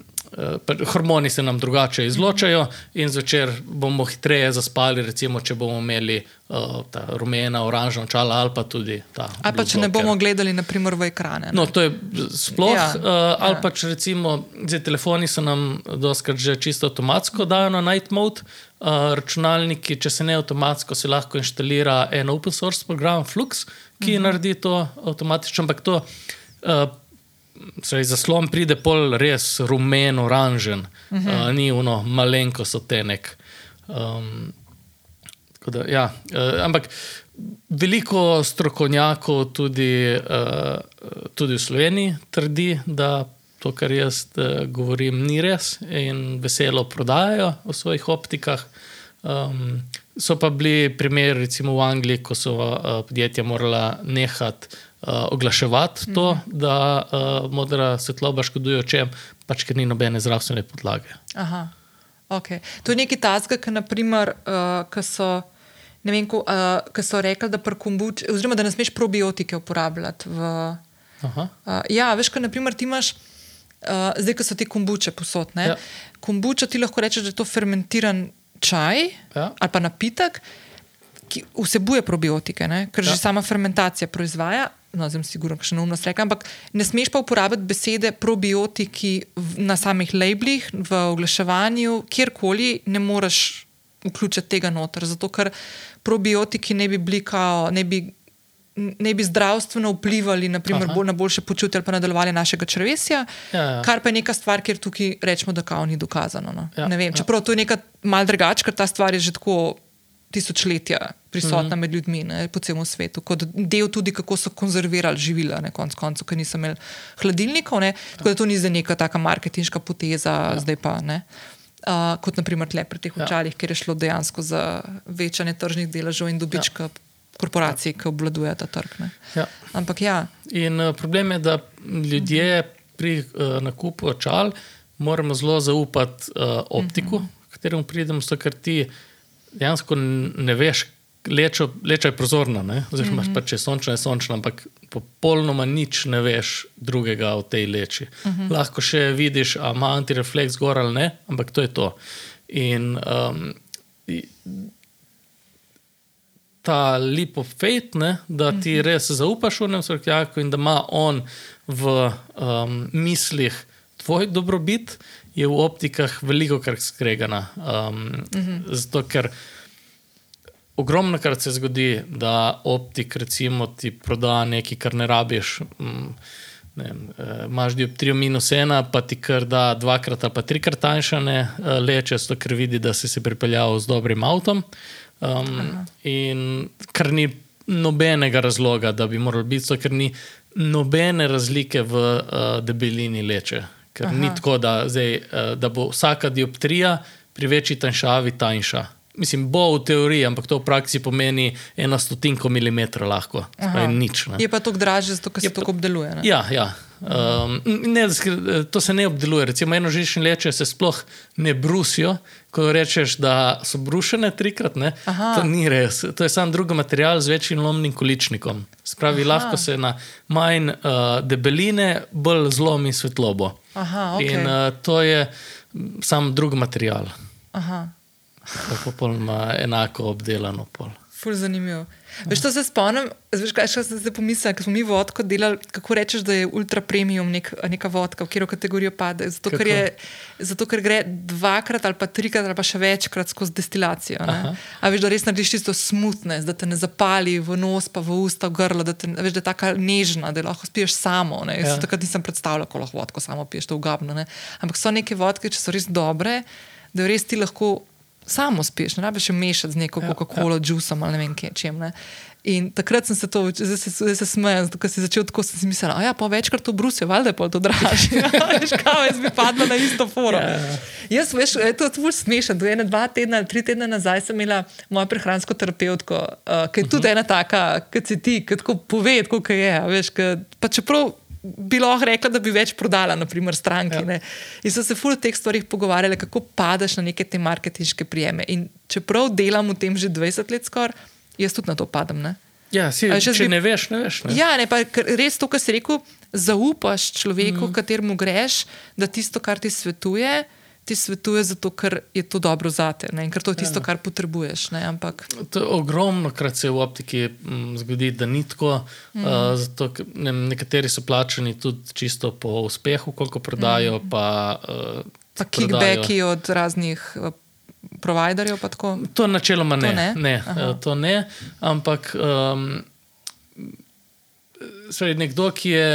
Hormoni se nam drugače izločajo, in zvečer bomo hitreje zaspali, recimo, če bomo imeli uh, ta rumena, oranžna očala ali pa tudi ta. Ali pa če ne bomo gledali, naprimer, v ekrane. Ne? No, to je sploh. Ja, uh, ali ja. pa če recimo, zdaj telefoni se nam doskrat že čisto avtomatsko dajo na night mode. Uh, računalniki, če se ne avtomatsko, se lahko inštalira en open source program, Flux, ki mhm. -huh. naredi to avtomatično, ampak to uh, Saj, zaslon pride pol res rumen, oranžen, uh -huh. uh, ni uno malenko sotenek. Um, da, ja. uh, ampak veliko strokovnjakov, tudi, uh, tudi v Sloveniji, trdi, da to, kar jaz uh, govorim, ni res in veselo prodajajo v svojih optikah. Um, so pa bili primeri, recimo v Angliji, ko so uh, podjetja morala nehati oglaševati to, mm. da uh, modra svetloba škoduje očem, pač ker ni nobene zdravstvene podlage. Aha, ok. To je nekaj tazga, ki naprimer, uh, so. Ne vem, ko uh, so rekli, da, kombuč, oziroma, da ne smeš probiotike uporabljati. V, uh, ja, veš, kaj naprimer, ti imaš, uh, zdaj, ko so ti kombuče posodne. Ja. Kombuča ti lahko rečeš, da je to fermentiran čaj ja. ali pa napitek, ki vsebuje probiotike, ne? ker ja. že sama fermentacija proizvaja no, zdaj sigurno, še neumno rekam, ampak ne smeš pa uporabiti besede probiotiki na samih labelih, v oglaševanju, kjerkoli ne moreš vključiti tega noter. Zato, ker probiotiki ne bi bili kao, ne bi. Ne bi zdravstveno vplivali naprimer, bolj na boljše počutje ali pa nadaljevanje našega črvesja, ja, ja. kar pa je neka stvar, kjer tukaj rečemo, da kao ni dokazano. No. Ja, vem, ja. čeprav ja. to je nekaj malce drugače, ker ta stvar je že tako tisočletja prisotna mm -hmm. med ljudmi ne, po celem svetu, kot del tudi, kako so konzervirali živila, ne konc koncev, ker niso imeli hladilnikov. Ne, tako da to ni za neka taka marketinška poteza, ja. zdaj pa ne. Uh, kot naprimer tle pri teh ja. očalih, kjer je šlo dejansko za večanje tržnih deležev in dobička ja. korporacij, ki obvladujejo ta trg. Ja. Ampak ja. In uh, problem je, da ljudje pri uh, nakupu očal moramo zelo zaupati uh, optiku, mm -hmm. kateremu pridemo, so kar ti dejansko ne veš, lečo, leča je prozorna, oziroma mm -hmm. pa, če je sončna, je sončna, ampak popolnoma nič ne veš drugega o tej leči. Mm -hmm. Lahko še vidiš, ali ima antirefleks gor ali ne, ampak to je to. In um, ta lepo fejt, da ti mhm. res zaupaš v enem srkjaku in da ima on v um, mislih tvoj dobrobit je v optikah veliko krat skregana. Um, mm -hmm. Zato, ker ogromno krat se zgodi, da optik recimo, ti proda nekaj, kar ne rabiš. Um, Imáš dioptrijo minus ena, pa ti kar da dvakrat ali pa trikrat tanjšane uh, leče, zato ker vidi, da si se pripeljal z dobrim avtom. Um, in kar ni nobenega razloga, da bi moral biti, zato ker ni nobene razlike v uh, debelini leče. Ker Aha. ni tako, da, zdaj, eh, da bo vsaka dioptrija pri večji tanjšavi tanjša. Mislim, bo v teoriji, ampak to v praksi pomeni eno stotinko milimetra lahko. Nič, je pa to dražje, zato se to obdeluje. Ne? Ja, ja. Um, ne, to se ne obdeluje. Recimo, eno žične leče se sploh ne brusijo. Ko rečeš, da so brušene trikrat, ne, to ni res. To je samo drugi material z večjim lomnim količnikom. Spravi, Aha. lahko se na manj uh, debeline bolj zlomi svetlobo. Aha, okay. In uh, to je samo drugi material. Aha. Popolnoma enako obdelano. Pol. Ful zanimivo. Veš, to se spomnim, veš, kaj sem se pomislil, ko smo mi vodko delali, kako rečeš, da je ultra premium nek, neka vodka, v katero kategorijo pade. Zato ker, je, zato, ker gre dvakrat ali pa trikrat ali pa še večkrat skozi destilacijo. A veš, da res narediš čisto smutne, da te ne zapali v nos, pa v usta, v grlo, da, te, veš, da je tako nežna, da lahko spiješ samo. Ja. Takrat nisem predstavljal, kako lahko vodko samo piješ, to ugabno. Ne? Ampak so neke vodke, če so res dobre, da res ti lahko samo spiješ, ne rabiš mešati z neko ja, Coca-Cola, ja. juicem ali ne vem čem. Ne. In takrat sem se to, zdaj se, zdaj se smejem, zato si začel tako, sem si mislil, da ja, pa večkrat to brusijo, valjda je pa to dražje. Veš, kao, jaz bi padla na isto foro. Ja. Jaz, veš, je to zelo smešno. Do ene, dva tedna, tri tedne nazaj sem imela mojo prehransko terapeutko, uh, ki je tudi ena taka, kot si ti, ki tako pove, kako je. a Veš, ke, pa čeprav bi lahko rekla, da bi več prodala, naprimer, stranki. Ja. Ja. In so se ful o teh stvarih pogovarjali, kako padeš na neke te marketinške prijeme. In čeprav delam v tem že 20 let skoraj, jaz tudi na to padam. Ne? Ja, si, če zbi- ne veš, ne veš. Ne? Ja, ne, pa res to, kar si rekel, zaupaš človeku, mm. kateremu greš, da tisto, kar ti svetuje, ti svetuje zato, ker je to dobro zate ne, in ker to je tisto, ja. kar potrebuješ. Ne, ampak To ogromno krat se v optiki m, zgodi, da ni tako. Mm. Uh, zato, ne, nekateri so plačani tudi čisto po uspehu, koliko prodajo. Mm. Pa, uh, pa kickbacki od raznih uh, providerjev. pa tako. To načeloma ne. To ne? ne, Aha. uh, to ne ampak um, sorry, nekdo, ki je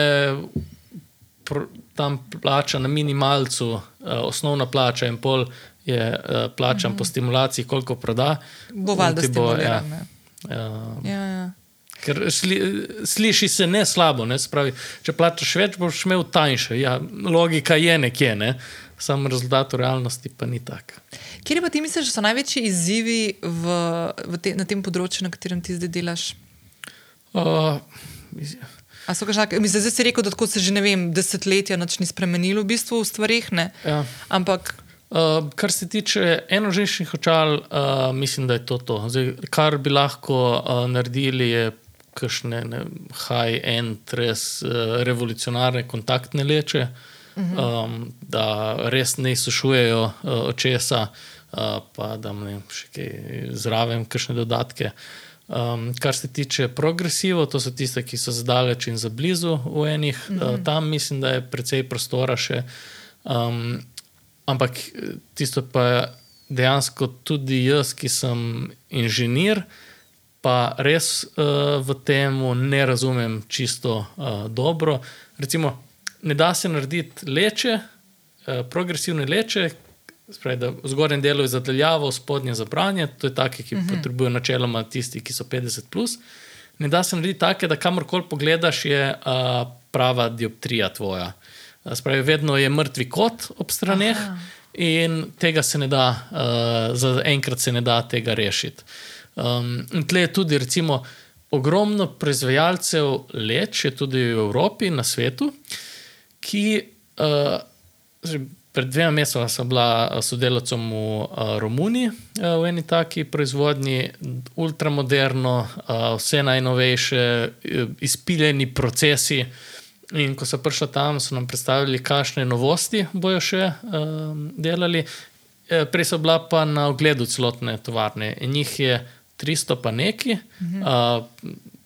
tam plača na minimalcu, uh, osnovna plača in pol je uh, plačan mm -hmm. po stimulaciji, koliko proda. Bo valjda ja, stimuliran. ne. uh, Ja, ja. Ker sli, sliši se ne slabo, ne? Spravi, če plačeš več, boš imel tanjše. Ja, logika je nekje, ne? sam rezultat v realnosti pa ni tak. Kje pa ti misliš, da so največji izzivi v, v te, na tem področju, na katerem ti zdaj delaš? Uh, A so kakšna, mislim, zdaj si rekel, da tako se že ne vem, desetletja nič ni spremenilo v bistvu v stvarih, ne? ja. Ampak Uh, kar se tiče enoženčnih očal, uh, mislim, da je to to. Zdaj, kar bi lahko uh, naredili, je kakšne ne, high-end, res uh, revolucionarne kontaktne leče, uh -huh. um, da res ne izsušujejo uh, očesa, uh, pa da ne vem, še kaj zraven, kakšne dodatke. Um, kar se tiče progresivov, to so tiste, ki so zdaleč in za blizu v enih, -huh. uh, tam mislim, da je precej prostora še. Um, Ampak eh, tisto pa je dejansko tudi jaz, ki sem inženir, pa res uh, v tem ne razumem čisto uh, dobro. Recimo, ne da se narediti leče, uh, progresivne leče, spravi, da v zgornjem delu je zadaljavo, v spodnjem za branje, to je take, ki uh -huh. potrebujejo načeloma tisti, ki so 50. Plus. Ne da se narediti take, da kamorkoli pogledaš, je uh, prava dioptrija tvoja. Spravi, vedno je mrtvi kot ob straneh, Aha. in tega se ne da, uh, za enkrat se ne da tega rešiti. Um, in tle je tudi, recimo, ogromno proizvajalcev leč, je tudi v Evropi, na svetu, ki uh, pred dvema mesecema sem bila sodelavcem v uh, Romuniji, uh, v eni taki proizvodnji, ultramoderno, uh, vse najnovejše, uh, izpiljeni procesi. In ko so prišli tam, so nam predstavili, kakšne novosti bojo še um, delali. Prej so bila pa na ogledu celotne tovarne in jih je 300 pa neki, mhm. uh,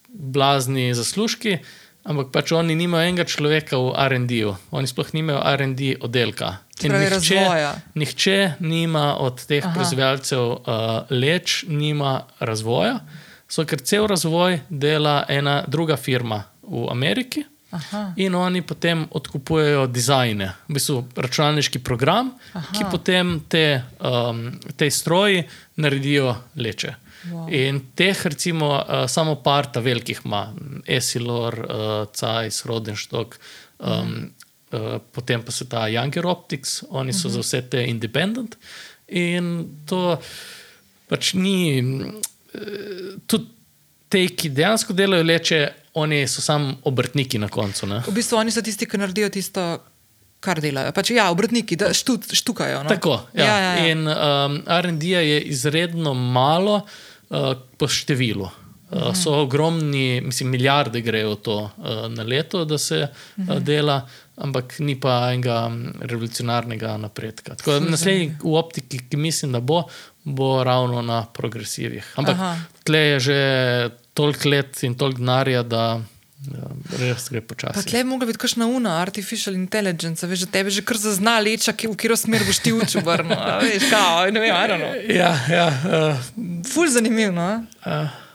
blazni zaslužki, ampak pač oni nimajo enega človeka v RD-ju, oni sploh nimajo RD oddelka. Pravi nihče, razvoja. nihče nima od teh Aha. proizvajalcev uh, leč, nima razvoja, so ker cel razvoj dela ena druga firma v Ameriki. Aha. In oni potem odkupujejo dizajne, v bistvu računalniški program, Aha. ki potem te, um, te stroji naredijo leče. Wow. In teh, recimo, uh, samo par ta velikih ima, Esilor, uh, Cajs, Rodenstock, um, uh, potem pa se ta Younger Optics, oni so -huh. za vse te independent. In to pač ni, uh, tudi te, ki dejansko delajo leče, oni so samo obrtniki na koncu. Ne? v bistvu oni so tisti, ki naredijo tisto, kar delajo. Pač, ja, obrtniki, da štu, štukajo. No? Tako. Ja. Ja, ja, ja. In um, RD je izredno malo uh, po številu. Uh, so ogromni, mislim, milijarde grejo to uh, na leto, da se uh, dela, ampak ni pa enega mm, revolucionarnega napredka. Tako da naslednji v optiki, ki mislim, da bo, bo ravno na progresivih. Ampak Aha. tle je že toliko let in toliko denarja, da ja, res gre Pa počasi. tle bi mogla biti kakšna una, artificial intelligence, veš, da tebe že kar zazna leča, ki, v katero smer boš ti učil vrno. a Veš, kao, ne vem, arano. Ja, ja. Uh, Ful zanimivo. No? uh,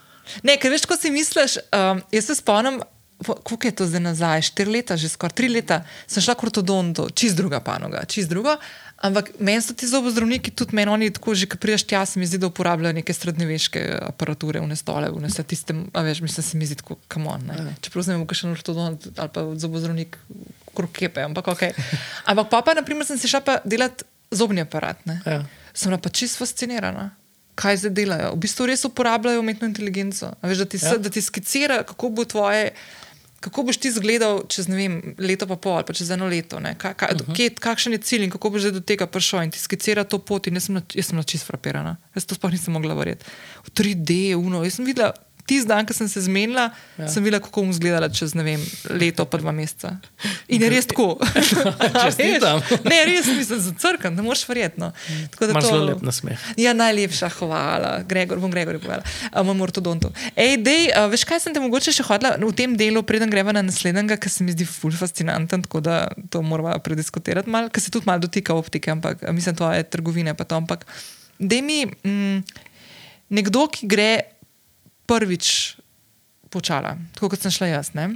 Ne, ker veš, ko si misliš, um, jaz se spomnim, koliko je to zdaj nazaj, štiri leta, že skoraj tri leta, sem šla k ortodontu, čist druga panoga, čist drugo. Ampak meni so ti zobozdravniki, tudi meni oni tako že, ki priješ tja, se mi zdi, da uporabljajo neke srednjeveške aparature, v stole, v vse tiste, a veš, mislim, se mi zdi tako, kam on. Ja. Čeprav znam, kakšen ortodont ali pa zobozdravnik, krok kepe, ampak ok. Ampak pa, pa naprimer, sem si šla pa delati zobni aparat. Ne? Ja. Sem bila pa čist fascinirana. Kaj zdaj delajo? V bistvu res uporabljajo umetno inteligenco. A Veš, da, ti, ja. da ti skicira, kako bo tvoje. Kako boš ti izgledal čez vem, leto, pa pol, ali pa čez eno leto, ka, ka, uh -huh. kje, kakšen je cilj in kako boš do tega prišel, in ti skicira to pot. In jaz sem, jaz sem čist frapirana, jaz to sploh nisem mogla verjeti. V 3D, uno, jaz sem videla, tisti dan, ko sem se zmenila, ja. sem videla, kako bom izgledala čez vem, leto, pa dva meseca. In je res tako. A Čestitam. veš? ne, res nisem zacrkan, ne moreš verjeti. No. Tako da Imaš to- zelo lep nasmeh. Ja, najlepša hvala, Gregor, bom Gregor povedala, imam ortodontu. Ej, dej, a, veš, kaj sem te mogoče še hodila v tem delu, preden greva na naslednjega, ker se mi zdi ful fascinanten, tako da to moramo prediskutirati malo, ker se tudi malo dotika optike, ampak mislim, to je trgovine pa to, ampak dej mi mm, nekdo, ki gre prvič počala, tako kot sem šla jaz, ne?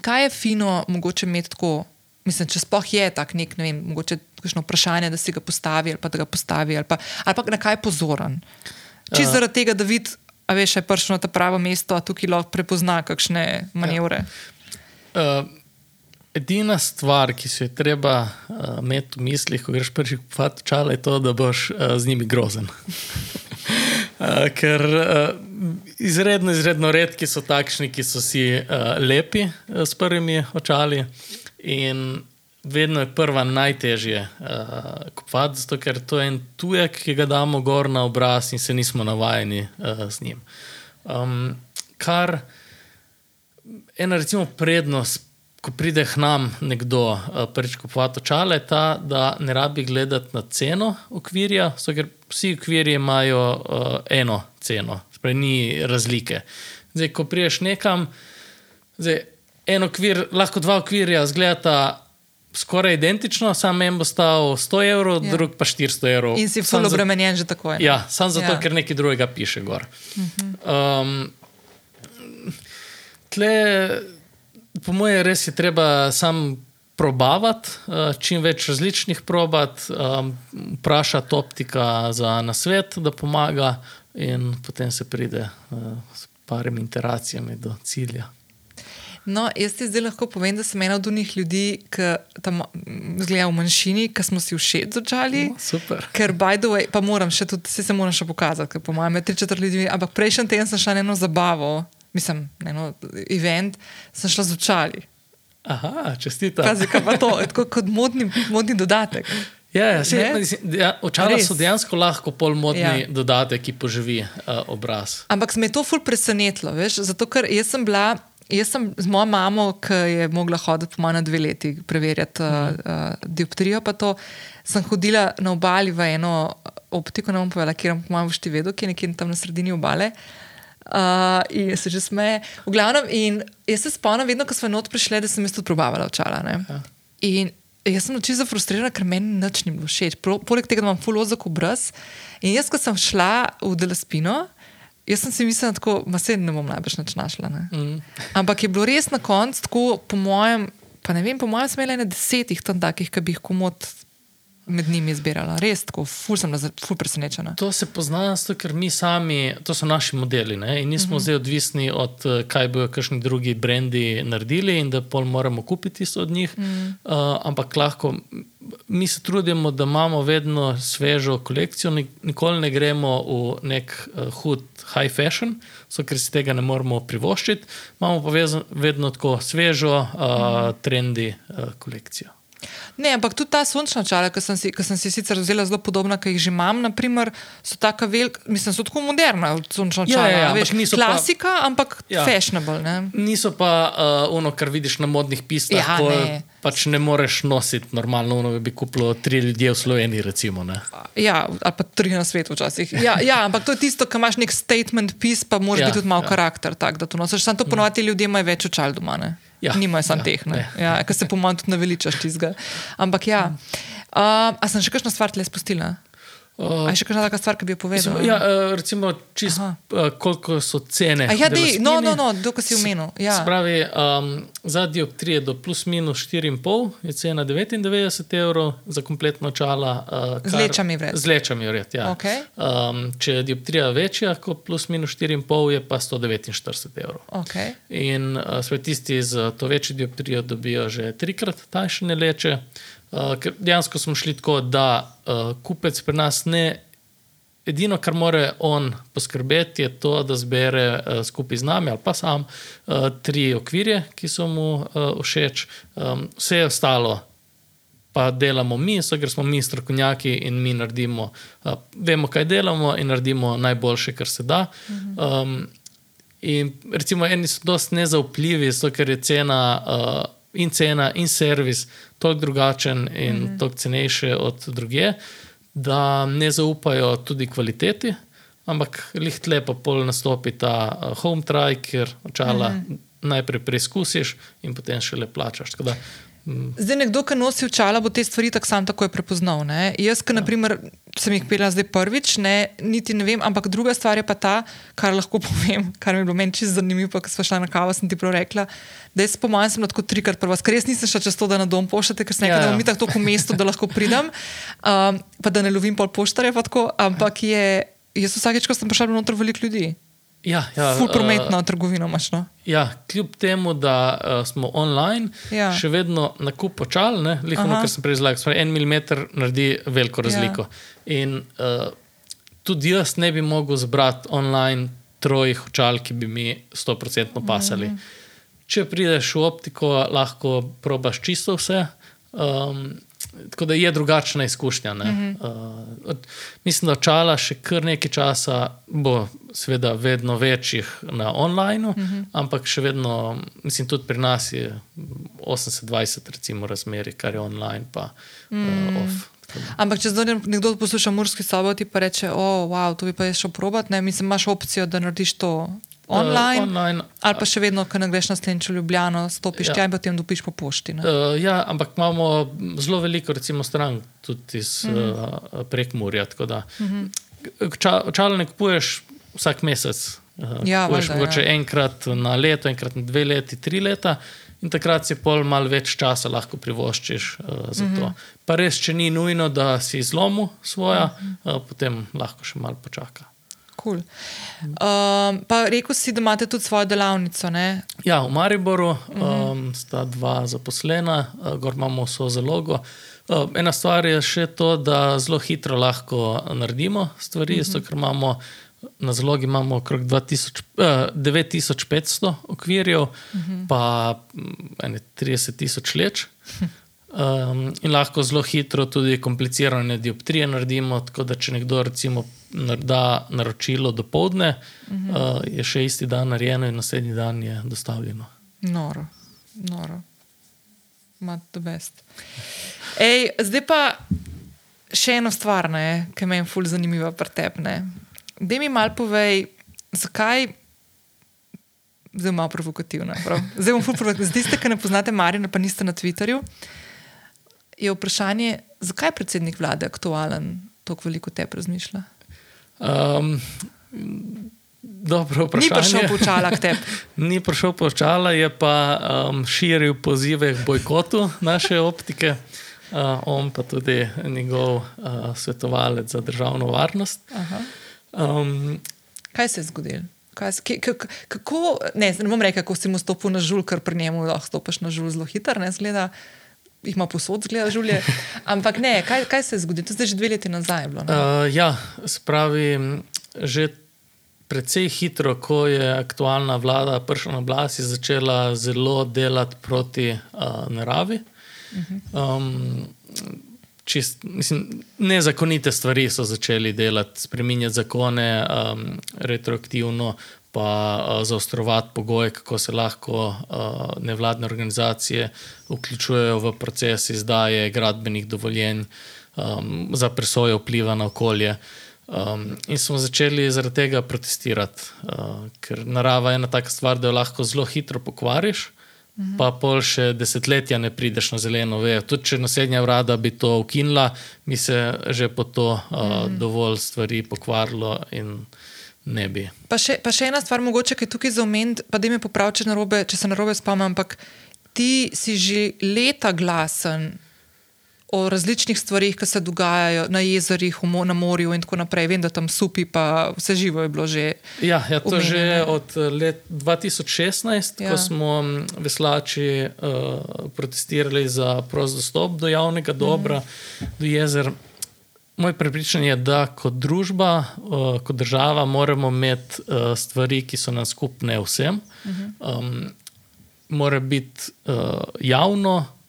Kaj je fino, mogoče imeti tako, mislim, če sploh je tak nek, ne vem, mogoče kakšno vprašanje, da si ga postavi ali pa da ga postavi, ali pa, ali pa na kaj je pozoren. Čisto uh. zaradi tega, da vidi, a veš, je prišel na ta pravo mesto, a tukaj lahko prepozna kakšne manevre. Uh, edina stvar, ki se je treba uh, imeti v mislih, ko greš prvič kupovati čale, je to, da boš uh, z njimi grozen. uh, ker uh, izredno, izredno redki so takšni, ki so si uh, lepi uh, s prvimi očali. In vedno je prva najtežje uh, kupovati, zato ker to je en tujek, ki ga damo gor na obraz in se nismo navajeni uh, z njim. Um, kar ena recimo prednost, ko pride k nam nekdo uh, prvič kupovati očala, je ta, da ne rabi gledati na ceno okvirja, zato ker vsi okvirji imajo uh, eno ceno, spravi ni razlike. Zdaj, ko priješ nekam, zdaj, en okvir, lahko dva okvirja zgledata. Skoraj identično, samo en bo stal 100 evrov, Ja. drug pa 400 evrov. In si za- obremenjen že tako. ne? Ja, samo zato, Ja. ker nekaj drugega piše gor. Um, tle, po mojem, res je treba sam probavati, uh, čim več različnih probat, um, vprašati optika za nasvet, da pomaga, in potem se pride uh, s parimi interacijami do cilja. No, jaz ti zdaj lahko povem, da sem ena od unih ljudi, ki tam zgleda v manjšini, ki smo si všeč začeli. No, super. Ker, by the way, pa moram še tudi, se, se moram še pokazati, ker po mojem je tri četrt ljudi. Ampak prejšnji teden sem šla na eno zabavo, mislim, na eno event, sem šla z očali. Aha, čestitam. Pazi, kaj pa to, tako kot modni, modni dodatek. Ja, ja, Ne? mislim, ja, očala Res. so dejansko lahko polmodni Ja. ja. dodatek, ki poživi uh, obraz. Ampak me je to ful presenetilo, veš, zato ker jaz sem bila. Jaz sem z mojo mamo, ki je mogla hoditi po manj dve leti, preverjati uh, uh, dioptrijo. Pa to sem hodila na obali v eno optiko, ne bom povedala, kjer imam boš ti vedel, ki je nekje tam na sredini obale. Uh, in se že smeje. V glavnem, in jaz se spomnim, vedno, ko smo not prišli, da sem jaz tudi probavala očala. ne. In jaz sem čisto frustrirana, ker meni nič ni bilo všeč. Poleg tega, imam full ozek obraz. In jaz, ko sem šla v Delaspino, jaz sem si mislila, da se ne bom najbrž nič našla. Ne? Mm. Ampak je bilo res na koncu tako, po mojem, pa ne vem, po mojem, sem imela na desetih tam takih, ki bi jih komod med njimi izbirala. Res tako, ful sem ful presenečena. To se pozna, zato, ker mi sami, to so naši modeli ne? in nismo uh -huh. zdaj odvisni od eh, kaj bojo kakšni drugi brendi naredili in da pol moramo kupiti isto od njih. Uh -huh. uh, ampak lahko, mi se trudimo, da imamo vedno svežo kolekcijo, nik- nikoli ne gremo v nek uh, hud high fashion, zato ker si tega ne moremo privoščiti, imamo pa vezno, vedno tako svežo, uh, uh -huh. trendi uh, kolekcijo. Ne, ampak tudi ta sončna čala, ki sem, si- sem si sicer vzela zelo podobna, ki jih že imam, naprimer, so tako velika, mislim, so tako moderna, sončna Ja, čala. ja, ja, a veš, niso pa- klasika, ampak Ja. fashionable. Ne? Niso pa uh, ono, kar vidiš na modnih pistah, Ja, ko ne. pač ne moreš nositi normalno, ono bi kupilo tri ljudje v Sloveniji. Recimo, ne. Ja, ali pa tri na svetu včasih. Ja, ja, ampak to je tisto, kar imaš nek statement piece, pa moraš Ja, ja, biti tudi malo ja. ja. karakter. Tak, da to nosiš. Sam to ponovadi ljudje imajo več očal doma. Ne? Ja, Nimajo samo ja, teh, ne. ne. Ja, ker se po mojem tudi naveličaš tizga. Ampak ja. Uh, a sem še kakšno stvar tle spustila? Uh, A je še kakšna taka stvar, ki bi jo povedal? Mislim, ja, eh, recimo, čist, Aha. uh, koliko so cene. A ja, dej, delastnini. no, no, no, dokaj si omenil. Ja. Spravi, um, za dioptrije do plus minus 4,5 je cena 99 evrov, za kompletno očala. Uh, Z lečami vred. Z lečami vred, ja. Okej. Um, če je dioptrija večja kot plus minus 4,5, je pa 149 evrov. Okay. In uh, sve tisti z to večjo dioptrijo dobijo že trikrat tajšne leče. Uh, ker dejansko smo šli tako, da uh, kupec pri nas ne. Edino, kar mora on poskrbeti, je to, da zbere uh, skupaj z nami ali pa sam uh, tri okvirje, ki so mu uh, všeč, um, vse ostalo pa delamo mi, so, ker smo mi strokovnjaki in mi naredimo, uh, vemo, kaj delamo in naredimo najboljše, kar se da. Um, in recimo, eni so dosti nezaupljivi, zato ker je cena. Uh, In cena, in servis, tako drugačen in mm -hmm. tako cenejši od druge, da ne zaupajo tudi kvaliteti, ampak lih tle pa pol nastopi ta uh, home try, kjer očala mm -hmm. najprej preizkusiš in potem šele plačaš. Tako Da, Zdaj, nekdo, ki nosi očala, bo te stvari tako sam takoj prepoznal. Ne? Jaz, ki naprimer, sem jih pela zdaj prvič, ne, niti ne vem, ampak druga stvar je pa ta, kar lahko povem, kar mi je bilo meni čisto zanimivo, ko smo šli na kavo, sem ti prav rekla. Da jaz, po mojem, sem lahko trikrat prva, ker res nisem šla čez to, da na dom pošljete, ker sem rekla, Ja, ja, ja. da bom mi tako v mestu, da lahko pridem, um, pa da ne lovim pol poštarja, pa tako, ampak je, jaz vsakeč, ko sem prišla, bilo noter veliko ljudi. Ja, ja, Ful uh, prometno uh, trgovino imaš. No? Ja, kljub temu, da uh, smo online, Ja. ja. še vedno nakup očal, lihovno, Aha. kar sem prej izlagal, en milimeter naredi veliko razliko. Ja. In uh, tudi jaz ne bi mogel zbrati online trojih očal, ki bi mi 100% pasali. Mm -hmm. Če prideš v optiko, lahko probaš čisto vse. Um, tako da je drugačna izkušnja. -hmm. uh, od- mislim, da očala še kar nekaj časa bo, seveda, vedno večjih na online, mm -hmm. ampak še vedno, mislim, tudi pri nas je 80-20, recimo, razmeri, kar je online, pa mm. uh, off. Ampak če zdaj nekdo posluša Murski sobo, ti pa reče, o, oh, wow, to bi pa jaz šel probat, ne, mislim, imaš opcijo, da narediš to online. Uh, online Ali pa še vedno, ko ne greš na slenčo Ljubljano, stopiš Ja. ja. tja in potem dobiš po pošti. Ne? Uh, ja, ampak imamo zelo veliko, recimo, stran tudi iz mm -hmm. uh, prekmurja. tako da, mm -hmm. Očala ne kupuješ vsak mesec. Uh, Ja, kupuješ valjda, mogoče ja. enkrat na leto, enkrat na dve leti, tri leta. In takrat si pol malo več časa lahko privoščiš uh, za to. Mm -hmm. Pa res, če ni nujno, da si zlomil svoja, mm -hmm. uh, potem lahko še malo počaka. Cool. Um, pa rekel si, da imate tudi svojo delavnico. Ne? Ja, v Mariboru um, sta dva zaposlena, uh, gor imamo vso zalogo. Uh, ena stvar je še to, da zelo hitro lahko naredimo stvari, uh -huh. ker imamo na zalogi imamo okrog 2000, uh, 9500 okvirjev, uh -huh. pa mm, ene 30 tisoč leč. Um, in lahko zelo hitro tudi komplicirane dioptrije naredimo, tako da če nekdo recimo da naročilo do povdne, uh -huh. uh, je še isti dan narejeno in naslednji dan je dostavljeno. Noro, noro. Imate best. Ej, zdaj pa še ena stvar, ne, ki me je ful zanimiva pri tebi. Da mi mal povej, zakaj. Zdaj malo provokativno. prav. Zdaj bom provokativna. Zdaj ste, ki ne poznate Marina, pa niste na Twitterju. Je vprašanje, zakaj je predsednik vlade aktualen, tako veliko te razmišlja? Um, dobro Ni vprašanje. prišel počala k tebi. Ni prišel počala, je pa um, širil pozive k bojkotu naše optike. Uh, on pa tudi njegov uh, svetovalec za državno varnost. Aha. Um, Kaj se je zgodilo? Kaj, kako, ne, ne bom rekel, kako si mu stopil na žul, ker pri njemu lahko stopiš na žul zelo hitro, ne zgleda. Jih ima posod, zgleda žulje. Ampak ne, kaj, kaj se je zgodilo? To je zdaj že dve leti nazaj. Bilo, ne? uh, ja, spravi, že precej hitro, ko je aktualna vlada prišla na oblast, je začela zelo delati proti uh, naravi. Um, čist, mislim, nezakonite stvari so začeli delati, spremenjati zakone um, retroaktivno, pa uh, zaostrovati pogoje, kako se lahko uh, nevladne organizacije vključujejo v proces izdaje gradbenih dovoljenj um, za presojo vpliva na okolje. Um, in smo začeli zaradi tega protestirati, uh, ker narava je ena taka stvar, da jo lahko zelo hitro pokvariš. Mhm. Pa pol še desetletja ne prideš na zeleno vejo. Tudi če naslednja vlada bi to ukinila, bi se že po to uh, mhm. dovolj stvari pokvarilo in ne bi. Pa še, pa še ena stvar, mogoče je tukaj za omeniti, pa da mi popravi, če, če se narobe spomnim, ampak ti si že leta glasen o različnih stvarih, ki se dogajajo na jezerih, na morju in tako naprej. Vem, da tam supi, pa vse živo je bilo že. Ja, ja to umenjene. že od let 2016, ja. ko smo veslači uh, protestirali za prost dostop do javnega dobra, mm. do jezer. Moje prepričanje je, da kot družba, uh, kot država, moramo imeti uh, stvari, ki so nam skupne vsem. Uh -huh. um, mora biti uh, javno, ja,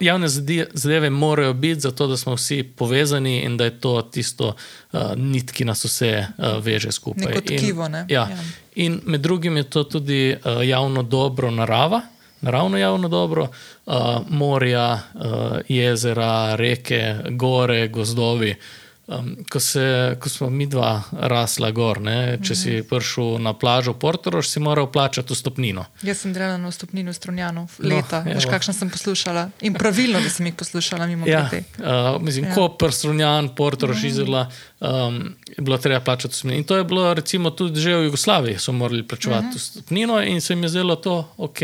javne zadeve morajo biti zato, da smo vsi povezani in da je to tisto uh, nit, ki nas vse uh, veže skupaj. Tkivo, ne? ja. Ja. In med drugim je to tudi uh, javno dobro narava. Naravno javno dobro, uh, morja, uh, jezera, reke, gore, gozdovi. Uh, Um, ko, se, ko smo mi dva rasla gor, ne, če si mhm. prišel na plažo v Portorož, si moral plačati vstopnino. Jaz sem delala na vstopnino v Strunjanu, no, leta, no, veš, kakšno sem poslušala. In pravilno, da sem jih poslušala, mimo ja, uh, mislim, ja. ko prstrunjan, Portorož mm. izela, um, je bilo treba plačati vstopnino. In to je bilo recimo tudi že v Jugoslaviji, so morali plačevati mm -hmm. vstopnino in se jim je zdelo to ok.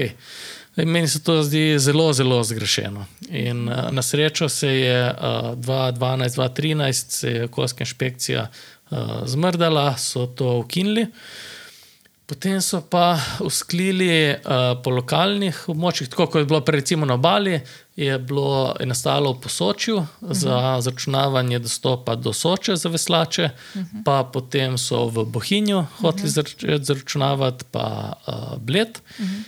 Meni se to zdi zelo, zelo zgrešeno. In, uh, na srečo se je uh, 2012-2013 se je okoljska inšpekcija uh, zmrdala, so to ukinili. Potem so pa usklili uh, po lokalnih območjih, tako kot je bilo prej, recimo na Bali, je bilo je nastalo v Posočju uh -huh. za zračunavanje dostopa do Soče za veslače, uh -huh. pa potem so v Bohinju hoteli uh -huh. zračunavati, pa uh, Bled. Uh -huh.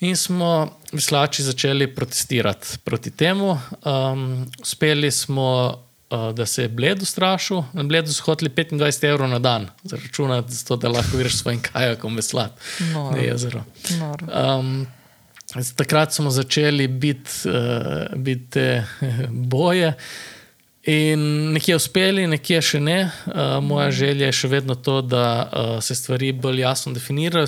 In smo veslači začeli protestirati proti temu. Um, uspeli smo, uh, da se je Bled ustrašil. Na Bledu so hoteli 25 evrov na dan za računati, zato, da lahko greš svojim kajakom veslati na jezero. Um, takrat smo začeli biti uh, bit te boje. In nekje uspeli, nekje še ne. Uh, moja želja je še vedno to, da uh, se stvari bolj jasno definirajo,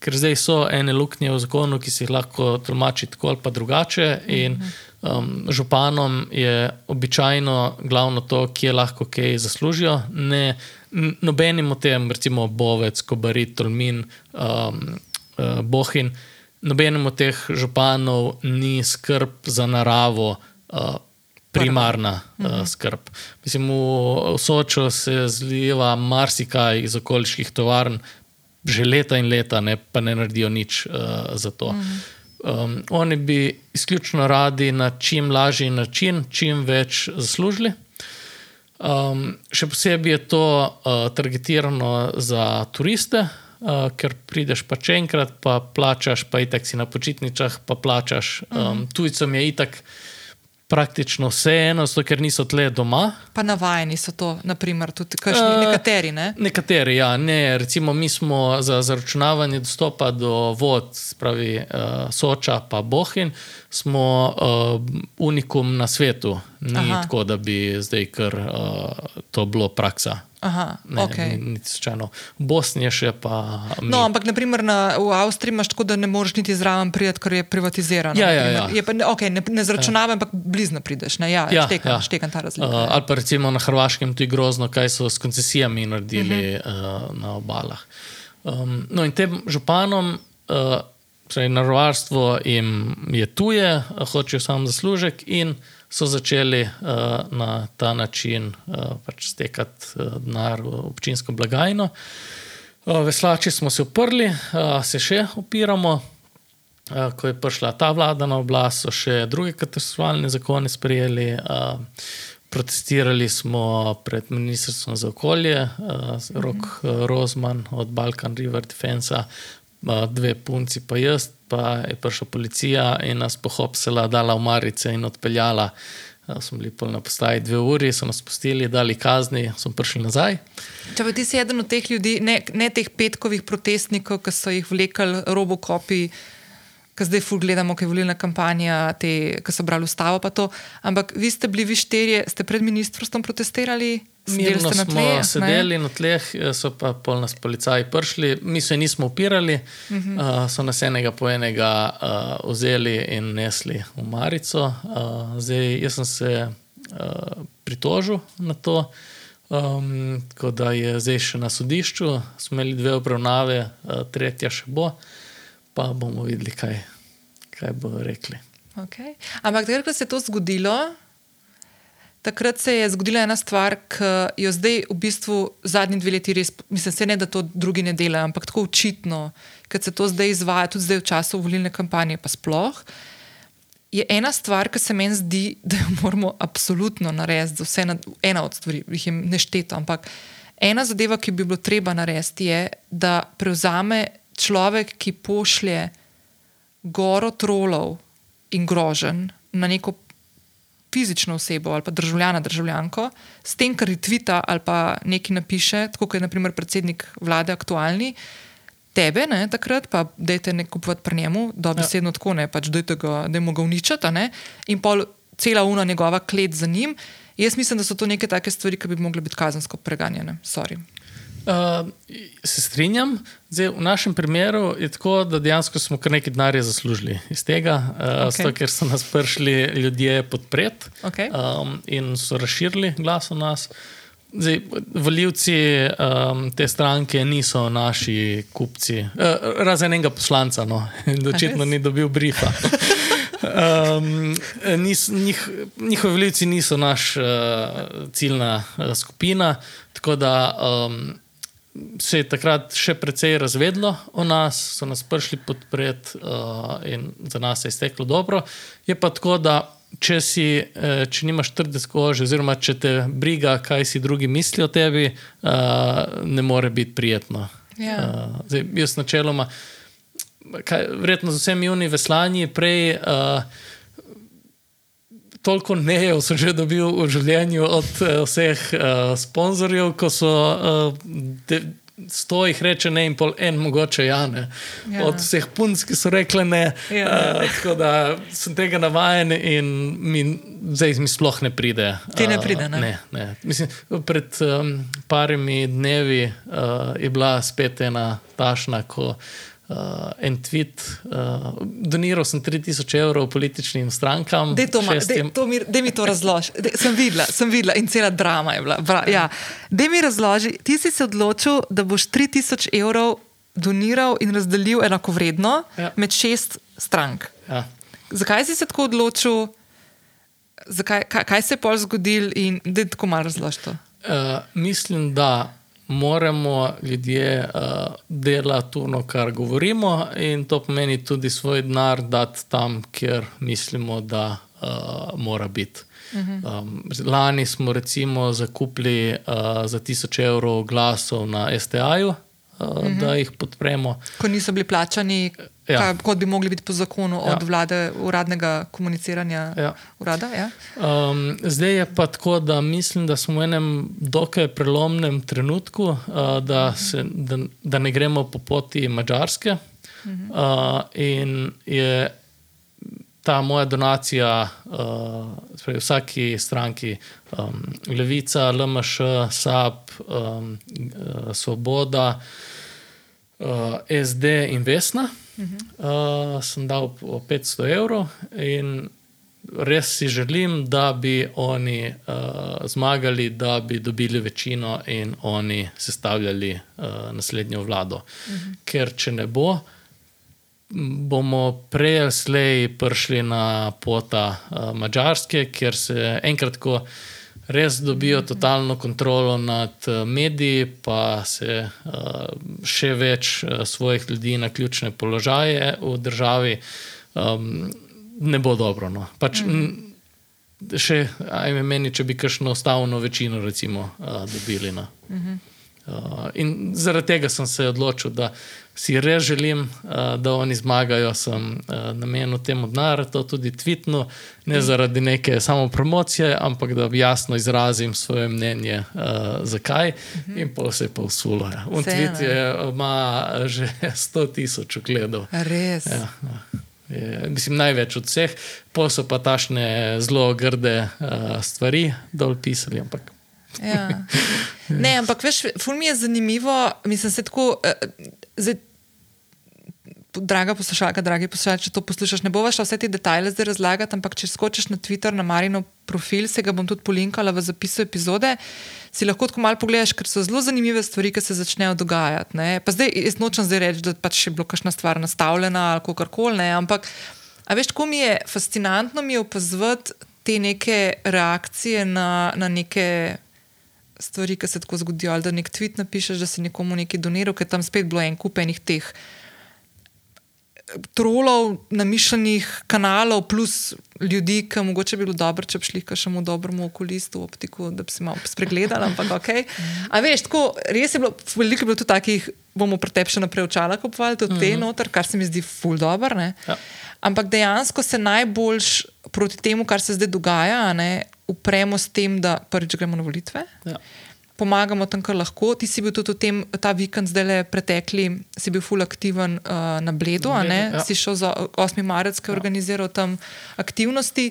ker zdaj so ene luknje v zakonu, ki se jih lahko tolmači tako ali pa drugače. In um, županom je običajno glavno to, kje lahko kaj zaslužijo. Ne, nobenim od tem, recimo Bovec, Kobarit, Tolmin, um, uh, Bohin, nobenim od teh županov ni skrb za naravo. Uh, primarna uh, skrb. Mislim, v, v Soču se zliva marsikaj iz okoliških tovarn, že leta in leta, ne, pa ne naredijo nič uh, za to. Um, oni bi izključno radi na čim lažji način, čim več zaslužili. Um, še posebej je to uh, targetirano za turiste, uh, ker prideš pa če enkrat, pa plačaš, pa itak si na počitnicah, pa plačaš. Um, tujcem je itak praktično vseeno, zato ker niso tle doma. Pa navajeni so to, naprimer, tudi kašni, uh, nekateri. Ne? Nekateri, ja. Ne, recimo, mi smo za zaračunavanje dostopa do vod, spravi uh, Soča, pa Bohin, smo uh, unikum na svetu. Ni Aha. tako, da bi zdaj kar uh, to bilo praksa. Aha, ne, okay. ni, ni v Bosni je še pa. Mi. No, ampak naprimer na, v Avstriji imaš tako, da ne moreš niti zraven priti, ker je privatizirano. Ja, ja, ja. Je pa, okay, ne, ne zračunavam, ja. ampak blizu prideš. Ne, ja, ja, štekam, ja. štekam ta razlika. Uh, ali pa recimo na Hrvaškem tudi grozno, kaj so s koncesijami naredili uh -huh. uh, na obalah. Um, no, in tem županom. Uh, Narovarstvo jim je tuje, hočejo samo zaslužek, in so začeli uh, na ta način uh, pač stekati uh, denar v občinsko blagajno. Uh, veslači smo se uprli, uh, se še upiramo. Uh, ko je prišla ta vlada na oblast, so še druge katastrofalne zakone sprejeli. Uh, protestirali smo pred Ministrstvom za okolje, uh, Rok uh, Rozman od Balkan River Defense, uh, dve punci, pa jaz, pa je prišla policija in nas pohopsela, dala v marice in odpeljala. Smo bili na postaji dve uri, so nas spustili, dali kazni, smo prišli nazaj. Če pa ti si eden od teh ljudi, ne, ne teh petkovih protestnikov, ki so jih vlekli robokopi, ki zdaj ful gledamo, ki je volilna kampanja, ki so brali ustavo, pa to. Ampak vi ste bili vi štirje, ste pred ministrstvom protestirali? Sedeli Mirno na smo tleh, ne? sedeli na tleh, eh, so pa pol nas policaji prišli, mi se nismo upirali, uh. -huh. uh, so nas enega po enega uh, vzeli in nesli v Marico. Uh, zdaj, jaz sem se uh, pritožil na to, um, tako da je zdaj še na sodišču, smo imeli dve obravnave, uh, tretja še bo, pa bomo videli, kaj, kaj bo rekli. Okay. Ampak ko se je to zgodilo, takrat se je zgodila ena stvar, ki jo zdaj v bistvu zadnji dve leti res, mislim, ne da to drugi ne delajo, ampak tako očitno, ker se to zdaj izvaja, tudi zdaj v času volilne kampanje, pa sploh. Je ena stvar, ki se meni zdi, da jo moramo absolutno narediti, za vse, na, ena od stvari, jih je nešteto, ampak ena zadeva, ki bi bilo treba narediti, je, da prevzame človek, ki pošlje goro trolov in grožen na neko fizično osebo ali pa državljana, državljanko, s tem, kar retvita ali pa nekaj napiše, tako kot je naprimer predsednik vlade aktualni. Tebe, ne, takrat, pa dajte ne kupovati pri njemu, dobesedno ja. tako ne, pač dajte ga, da mu ga uničate, a ne, in pol cela una njegova klet za njim. Jaz mislim, da so to neke take stvari, ki bi mogle biti kazensko preganjene. Sorry. Uh, se strinjam. Zdaj, v našem primeru je tako, da dejansko smo kar nekaj denarja zaslužili iz tega, uh, Okay. zato, ker so nas prišli ljudje podpreti Okay. um, in so razširili glas o nas. Zdaj, voljivci um, te stranke niso naši kupci, uh, razen enega poslanca, no, in očitno ni dobil brifa. Um, nis, njih, njihovi voljivci niso naš uh, ciljna uh, skupina, tako da um, se je takrat še precej razvedlo o nas, so nas prišli podpreti uh, in za nas se je izteklo dobro. Je pa tako, da če, si, eh, če nimaš trde kože, oziroma če te briga, kaj si drugi mislijo o tebi, uh, ne more biti prijetno. Ja. Uh, zdaj, jaz načeloma, kaj, verjetno z vsemi juni veslanji, prej. Uh, Toliko nejev sem že dobil v življenju od uh, vseh uh, sponzorjev, ko so uh, de, sto jih reče ne in pol en, mogoče ja ne. Ja. Od vseh punc, ki so rekle ne. Ja. Uh, tako da sem tega navajen in mi, zdaj mi sploh ne pride. Ti ne Uh, pride, ne? ne, ne. Mislim, pred um, parimi dnevi uh, je bila spet ena tašna, ko uh, en tweet, uh, doniral sem 3000 evrov političnim strankam. Dej to, šestim- to mi, to razloži. Dej, Sem videla, sem videla in cela drama je bila. Bra, ja. Dej mi razloži, ti si se odločil, da boš 3000 evrov doniral in razdelil enakovredno Ja. med šest strank. Ja. Zakaj si se tako odločil, Zakaj, kaj, kaj se je pol zgodil in da tako malo razložite? Uh, mislim, da moramo ljudje uh, delati to, kar govorimo, in to pomeni tudi svoj denar dati tam, kjer mislimo, da uh, mora biti. Um, lani smo recimo zakupili uh, za 1000 evrov glasov na STA-ju, uh, uh -huh. da jih podpremo. Ko niso bili plačani, Ja. kaj, kot bi mogli biti po zakonu Ja. od vlade, uradnega komuniciranja. Ja. Urada, ja? Um, zdaj je pa tako, da mislim, da smo v enem dokaj prelomnem trenutku, uh, da, se, da, da ne gremo po poti Mačarske. Uh, in je ta moja donacija uh, spravi, vsaki stranki, um, Levica, LMŠ, SAP, um, uh, Svoboda, uh, SD in Vesna. Uh, sem dal po 500 evrov in res si želim, da bi oni uh, zmagali, da bi dobili večino in oni sestavljali uh, naslednjo vlado. Uh -huh. Ker če ne bo, bomo prej ali slej prišli na pota uh, Mačarske, kjer se enkrat, ko res dobijo totalno kontrolo nad uh, mediji, pa se uh, še več uh, svojih ljudi na ključne položaje v državi. Um, ne bo dobro. No. Pač, mm. Še, ajme meni, če bi kakšno ustavno večino recimo, uh, dobili. No. Mm -hmm. Uh, in zaradi tega sem se odločil, da si res želim, uh, da oni zmagajo. Sem uh, namenil temu denar, to tudi tvitnu, ne zaradi neke samo promocije, ampak da jasno izrazim svoje mnenje, uh, zakaj. Mm -hmm. In pa se je pa usulo. Ja. Un ne. je, ima že 100 tisoč ogledov. Res. Ja, ja. Je, mislim, največ od vseh, pa so pa tašne zelo grde uh, stvari dol pisali. Ampak, Ja. Ne, ampak veš, ful mi je zanimivo, mislim se tako. Uh, zdaj, Draga poslušalka, dragi poslušalci, če to poslušaš, ne boš vse te detajle zdaj razlagati, ampak če skočiš na Twitter, na Marino profil, se ga bom tudi polinkala v zapisu epizode, si lahko tako malo pogledaš, ker so zelo zanimive stvari, ki se začnejo dogajati. Ne? Pa zdaj, jaz nočem zdaj reči, da pač je bila kakšna stvar nastavljena ali karkoli, ampak veš, kako mi je fascinantno mi opazovati te neke reakcije na, na neke. Stvari, ki se tako zgodijo, ali da nek tweet napišeš, da si nekomu nekaj doniral, ker tam spet bilo en kup enih teh uh, trolov, namišljenih kanalov, plus ljudi, ki mogoče bi bilo dobro, če bi šli še mu dobremu okulistu, optiku, da bi se malo spregledali. Ampak, ok. A veš, tako res je bilo, veliko je bilo tudi takih, bomo pretep še naprej očala kupovali, tudi te mhm. noter, kar se mi zdi ful dobro. Ja. Ampak dejansko se najboljš proti temu, kar se zdaj dogaja, ne, upremo s tem, da prvič gremo na volitve. Ja pomagamo tam, kar lahko. Ti si bil tudi tem, ta vikend, zdaj le pretekli, si bil full aktiven uh, na Bledu, Bledu ja. si šel za 8. marec, ki je ja. organiziral tam aktivnosti.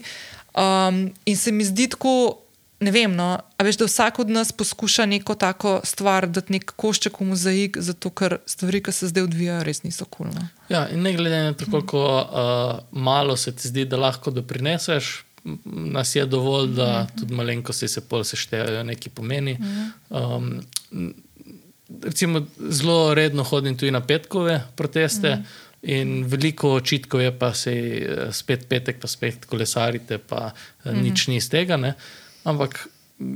Um, in se mi zdi tako, ne vem, no, veš, da vsak od nas poskuša neko tako stvar, da nek košček v mozaik, zato ker stvari, ki se zdaj odvijajo, res niso kulno. Ja, in ne glede na to, koliko uh, malo se ti zdi, da lahko doprineseš nas je dovolj, da tudi malenkosti se pol seštejejo, nekaj pomeni. Um, recimo, zelo redno hodim tudi na petkove proteste. In veliko očitkov je, pa se spet petek, pa spet kolesarite, pa mm -hmm. nič ni iz tega. Ne? Ampak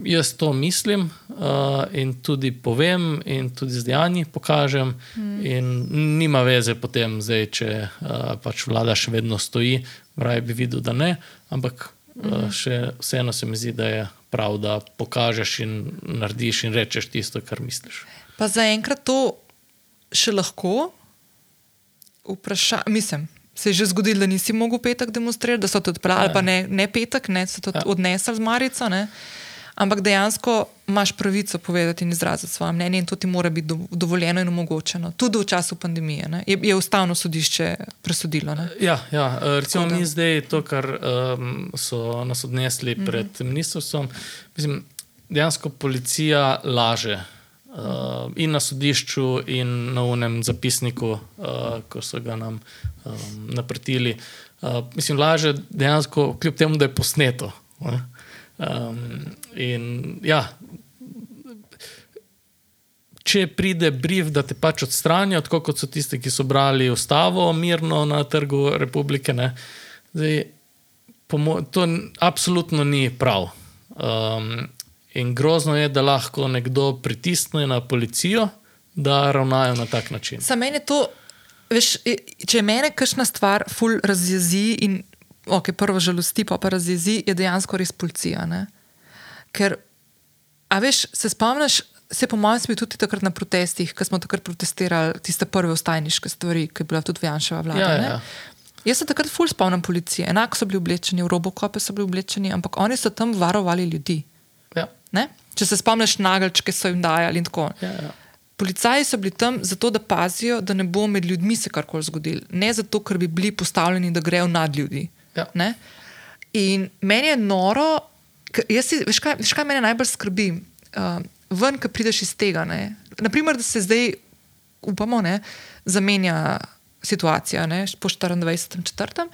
jaz to mislim uh, in tudi povem, in tudi z dejanji pokažem. Mm. In nima veze potem, zdaj, če uh, pač vlada še vedno stoji, raje bi videl, da ne. Ampak uh, še vseeno se mi zdi, da je prav, da pokažeš in narediš in rečeš tisto, kar misliš. Pa zaenkrat to še lahko vprašam. Mislim, se je že zgodilo, da nisi mogel petek demonstrirati, da so to odpravili, ali pa ne, ne petek, ne so to ja. odnesli z Marico. Ne? Ampak dejansko imaš pravico povedati in izraziti svoje mnenje, in to ti mora biti dovoljeno in omogočeno. Tudi v času pandemije je, je ustavno sodišče presodilo. Ne? Ja, ja, recimo mi zdaj to, kar um, so nas odnesli pred mm -hmm. ministrstvom. Mislim, dejansko policija laže. Uh, in na sodišču, in na unem zapisniku, uh, ko so ga nam um, naprtili. Uh, mislim, laže dejansko, kljub temu, da je posneto. Uh, Um, in ja, če pride brief, da te pač odstranijo, tako kot so tisti, ki so brali ustavo mirno na trgu republike, zdaj, to absolutno ni prav. Um, in grozno je, da lahko nekdo pritisne na policijo, da ravnajo na tak način. Za mene to. Veš, če me nekaj stvar ful razjezi in ok, prvo žalosti, pa pa razjezi, je dejansko res policija. Ne? Ker, a veš, se spomniš, se po mojem smislu tudi takrat na protestih, ko smo takrat protestirali tiste prve ostajniške stvari, ki je bila tudi Janševa vlada. Ja, ja. Jaz se takrat ful spomnim policije, enako so bili oblečeni, v robokope so bili oblečeni, ampak oni so tam varovali ljudi. Ja. Če se spomniš nagelčke, so jim dajali in tako. Ja, ja. Policaji so bili tam zato, da pazijo, da ne bo med ljudmi se karkoli zgodilo. Ne zato, ker bi bili postavljeni, da grejo nad ljudi. Ja. In meni je noro, si, veš, kaj, veš, kaj me najbolj skrbi, uh, ven, ki prideš iz tega. Ne? Naprimer, da se zdaj, upamo, ne, zamenja situacija ne, po 24.4.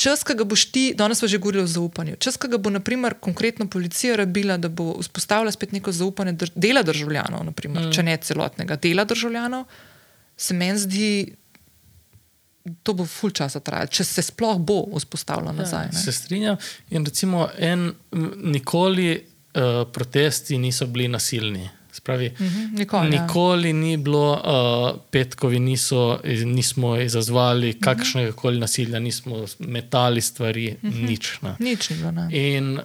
Čas, ki ga boš ti, danes smo že govorili o zaupanju, čas, ki ga bo naprimer, konkretno policija rabila, da bo vzpostavila spet neko zaupanje drž dela državljanov, naprimer, mm. če ne celotnega dela državljanov, se meni zdi to bo ful časa trajalo, če se sploh bo vzpostavilo nazaj. Ja, se strinjam. In recimo, en, nikoli uh, protesti niso bili nasilni. Spravi, uh mhm, -huh, nikoli, ja. nikoli ja. ni bilo, uh, petkovi niso, nismo izazvali uh mhm. -huh. kakršnega koli nasilja, nismo metali stvari, uh mhm. -huh. nič. Ne. Nič ni bilo. Ne. In uh,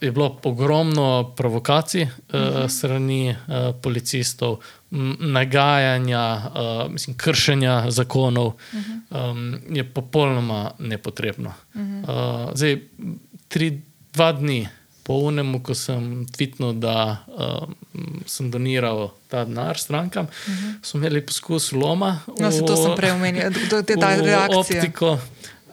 je bilo ogromno provokacij uh, uh -huh. strani uh, policistov, nagajanja, uh, mislim, kršenja zakonov, uh -huh. um, je popolnoma nepotrebno. Uh -huh. uh, zdaj, tri, dva dni po unemu, ko sem tvitnil, da um, sem doniral ta denar strankam, uh -huh. smo imeli poskus loma. No, v, to sem prej omenil, da je ta reakcija. Optiko.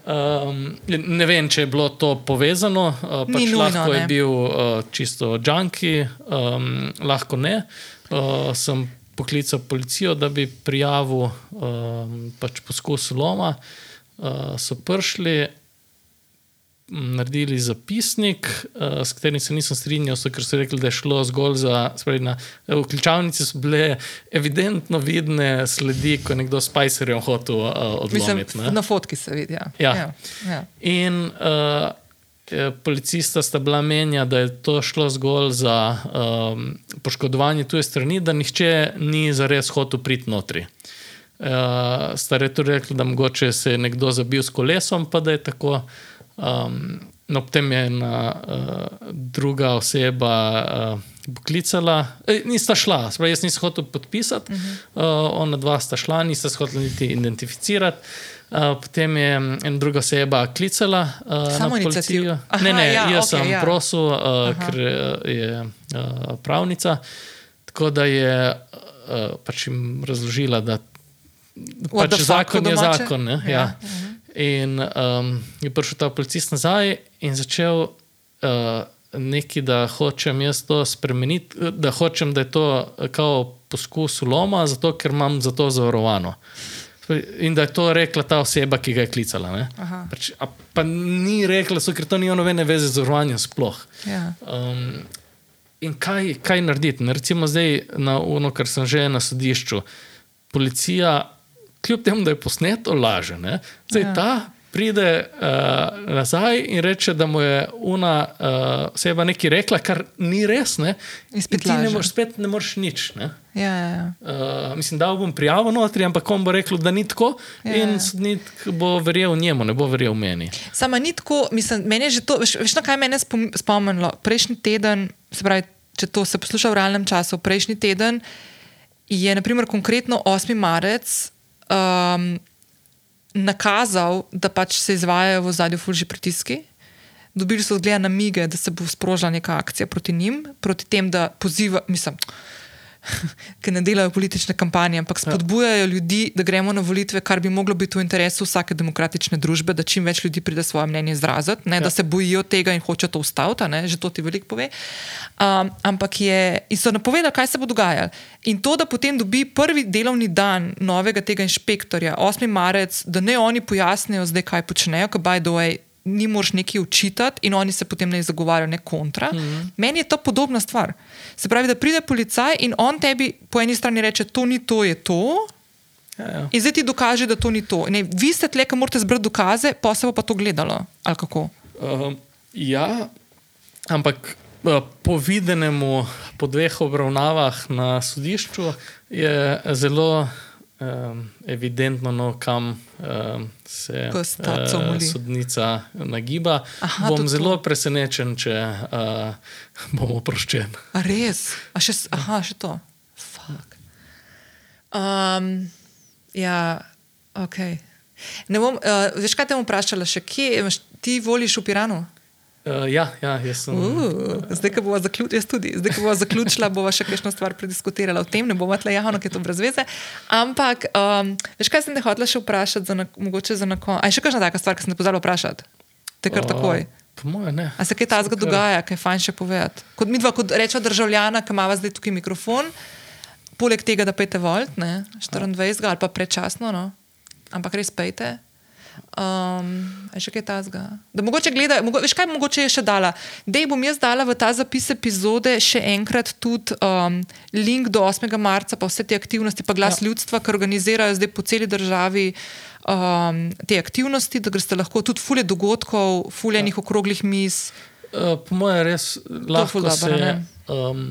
Um, ne vem, če je bilo to povezano, uh, pač Ni nujno, lahko je ne. bil uh, čisto junki, um, lahko ne. Uh, sem poklical policijo, da bi prijavil um, pač poskus loma. Uh, so prišli, m, naredili zapisnik, uh, s katerim se nisem strinjal, so, ker so rekli, da je šlo zgolj za. Spravi, na, v ključavnici so bile evidentno vidne sledi, ko je nekdo s Spicerjem hotel uh, ne. na fotki se vidi. Ja. Ja. Ja. Ja. In uh, policista sta bila menja, da je to šlo zgolj za um, poškodovanje tuje strani, da nihče ni zares hotel priti notri. Uh, sta je tudi rekli, da mogoče se je nekdo zabil s kolesom, pa da je tako. Um, no, potem je ena uh, druga oseba uh, poklicala, e, nista šla, spravi, jaz nisem hotel podpisati, uh -huh. uh, ona dva sta šla, nista se hotela niti identificirati. Uh, potem je mm, ena druga oseba klicala uh, na Samoiniciativ- policijo. Aha, ne, ne, ja, jaz okej, sem ja. prosil, uh, ker uh, je uh, pravnica. Tako da je uh, pač jim razložila, da What pač zakon po je domače? zakon. Ne, Ja, ja. In um, je prišel ta policist nazaj in začel uh, nekaj, da hočem jaz to spremeniti, da hočem, da je to kao poskus uloma, zato ker imam za to zavarovano. In da je to rekla ta oseba, ki ga je klicala. Pač, pa ni rekla, so, ker to ni nobene veze z zavarovanjem sploh. Ja. Um, in kaj, kaj narediti? Ne, Recimo zdaj na ono, kar sem že na sodišču. Policija, kljub temu, da je posneto, laže. Ne? Zdaj ja. ta pride uh, nazaj in reče, da mu je una uh, oseba nekaj rekla, kar ni res. Ne? In spet ti ne laže. moreš, spet ne moreš nič. Ne? Ja, ja, ja. Uh, mislim, da bom prijavil notri, ampak on bo rekel, da ni tako, Ja. ja. in sodnik bo verjel njemu, ne bo verjel meni. Sama ni tako, mislim, meni je že to, veš, veš na kaj mene spom- spomnilo. Prejšnji teden, se pravi, če to se posluša v realnem času, prejšnji teden je naprimer konkretno 8. marec um, nakazal, da pač se izvajajo v zadju fulži pritiski. Dobili so zgleda namige, da se bo sprožila neka akcija proti njim, proti tem, da poziva, mislim, ki ne delajo politične kampanje, ampak spodbujajo ljudi, da gremo na volitve, kar bi moglo biti v interesu vsake demokratične družbe, da čim več ljudi pride svoje mnenje izraziti, ne, ja. da se bojijo tega in hočejo to ustaviti, ne, že to ti veliko pove. Um, ampak je, in so napovedali, kaj se bo dogajalo. In to, da potem dobi prvi delovni dan novega tega inšpektorja, 8. marec, da ne oni pojasnijo zdaj, kaj počnejo, ker by the way. Ni moš nekaj učitati, in oni se potem ne zagovarjajo, ne kontra. Mm -hmm. Meni je to podobna stvar. Se pravi, da pride policaj in on tebi po eni strani reče: To ni to, je to. Ja, ja. In zdaj ti dokaže, da to ni to. Ne, vi ste tle, ki morate zbrati dokaze, pa se bo pa to gledalo. Um, ja, ampak uh, po videnemu, po dveh obravnavah na sodišču je zelo um, evidentno, no, kam um, se Pes taco uh, moli. sodnica nagiba. Aha, Bom tudi to. zelo presenečen, če uh, bom oproščen. A res? A še, aha, še to. Fuck. Um, ja, ok. Ne bom, uh, veš, kaj te bom vprašala še, kje ti voliš v Piranu? Uh, ja, ja, jaz sem. Uh, zdaj, ko bova zaključila, jaz tudi, zdaj, ko bova zaključila, bova še kakšno stvar prediskutirala o tem, ne bomo tle javno, ker je to brez veze. Ampak, um, veš, kaj sem te hotela še vprašati, za na, mogoče za na koncu. A je še kakšna taka stvar, ki sem te pozvala vprašati? Te kar takoj. Po mojem, ne. A se kaj takega Kar- dogaja, kaj je fajn še povedati? Kot mi dva, kot rečeva državljana, ki ima zdaj tukaj mikrofon, poleg tega, da pejte volt, ne, 24 ali pa predčasno, no, ampak res pejte. Um, je še kaj tasga. Da mogoče gleda, mogo, veš kaj mogoče je še dala? Dej bom jaz dala v ta zapis epizode še enkrat tudi um, link do 8. marca, pa vse te aktivnosti, pa glas ja. ljudstva, ki organizirajo zdaj po celi državi um, te aktivnosti, da greste lahko tudi fulje dogodkov, fuljenih ja. okroglih mis. Uh, po mojem, res lahko ful se ne? um,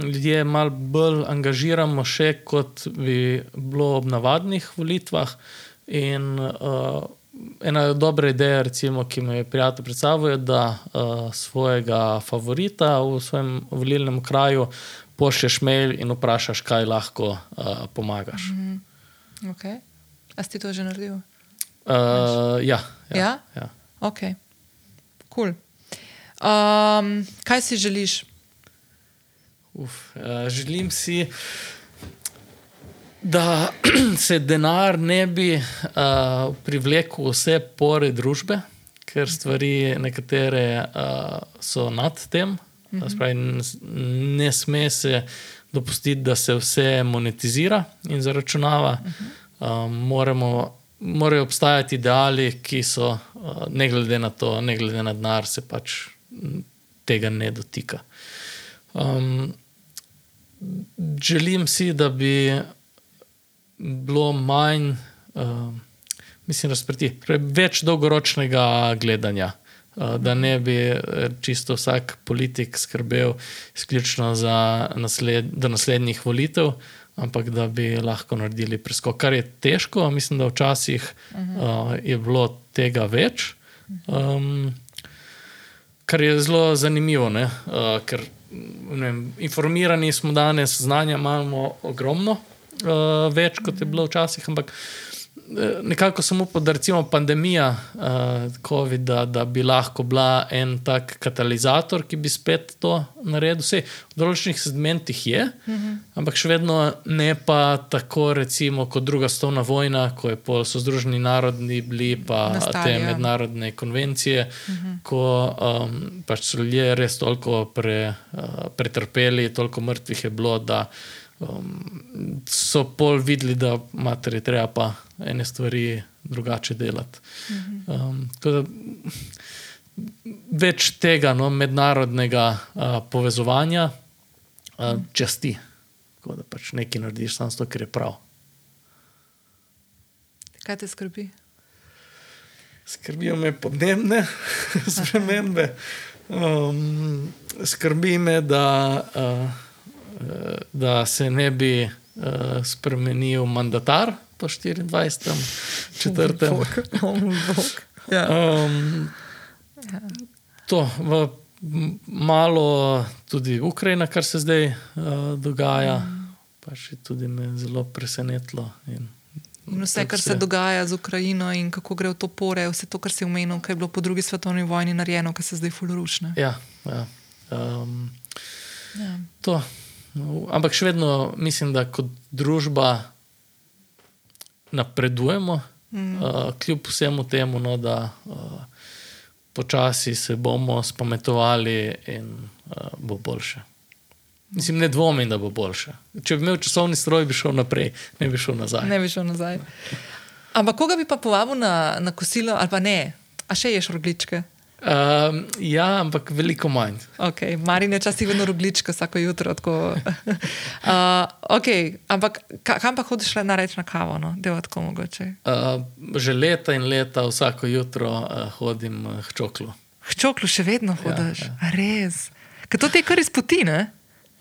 ljudje malo bolj angažiramo, še kot bi bilo ob navadnih volitvah. In uh, ena dobra ideja, recimo, ki me je prijatelj predstavil, je, da uh, svojega favorita v svojem volilnem kraju pošlješ mail in vprašaš, kaj lahko uh, pomagaš. Mm -hmm. Okay. A si to že naredil? uh, ja, ja, Ja? ja. Ok, cool. Um, kaj si želiš? Uf, uh, želim si, da se denar ne bi uh, privlekel vse pore družbe, ker stvari nekatere uh, so nad tem. Mm -hmm. spravi, ne sme se dopustiti, da se vse monetizira in zaračunava. Mm -hmm. um, moramo, morajo obstajati ideali, ki so, uh, ne glede na to, ne glede na denar, se pač tega ne dotika. Um, želim si, da bi bilo manj, uh, mislim, razprti, več dolgoročnega gledanja. Uh, da ne bi eh, čisto vsak politik skrbel izključno za nasled, naslednjih volitev, ampak da bi lahko naredili preskok. Kar je težko, mislim, da včasih uh, je bilo tega več. Um, kar je zelo zanimivo, uh, ker vem, informirani smo danes, znanja imamo ogromno, uh, več kot je bilo včasih, ampak uh, nekako samo pod recimo pandemija uh, COVID-a, da bi lahko bila en tak katalizator, ki bi spet to naredil. Vse v določenih segmentih je, uh -huh. ampak še vedno ne pa tako, recimo, kot druga stovna vojna, ko pol, so Združeni narodi bili, pa Nastali, te ja. mednarodne konvencije, uh -huh. ko um, pač so ljudje res toliko pre, uh, pretrpeli, toliko mrtvih je bilo um, so pol videli, da je treba pa ene stvari drugače delati. Um, da, več tega no, mednarodnega uh, povezovanja uh, časti, da pač nekaj narediš samo zato, ker je prav. Kaj te skrbi? Skrbijo me podnebne spremembe. Um, skrbi me, da uh, da se ne bi uh, spremenil mandatar po 24. četrtem. Ja. Um, to, v, malo tudi Ukrajina, kar se zdaj uh, dogaja, pa še tudi me zelo presenetilo. In, in vse, kar se... se dogaja z Ukrajino, in kako gre v to pore, vse to, kar se je umenilo, kaj je bilo po drugi svetovni vojni narejeno, kar se zdaj fulurušne. Ja, ja. Um, ja. To. No, ampak še vedno mislim, da kot družba napredujemo, mm. uh, kljub vsemu temu, no, da uh, počasi se bomo spametovali in uh, bo boljše. Mislim, ne dvomim, da bo boljše. Če bi imel časovni stroj, bi šel naprej, ne bi šel nazaj. Ne bi šel nazaj. Ampak koga bi pa povabil na, na kosilo, ali pa ne, a še ješ rogličke? Um, ja, ampak veliko manj. Okay. Marin je časih vedno roglička, vsako jutro. uh, okay. Ampak kam pa hodiš na reč na kavo, no? je tako mogoče? Uh, že leta in leta vsako jutro uh, hodim k čoklu. K čoklu še vedno ja, hodiš, ja, ja. res. Ker to ti je kar iz poti, ne?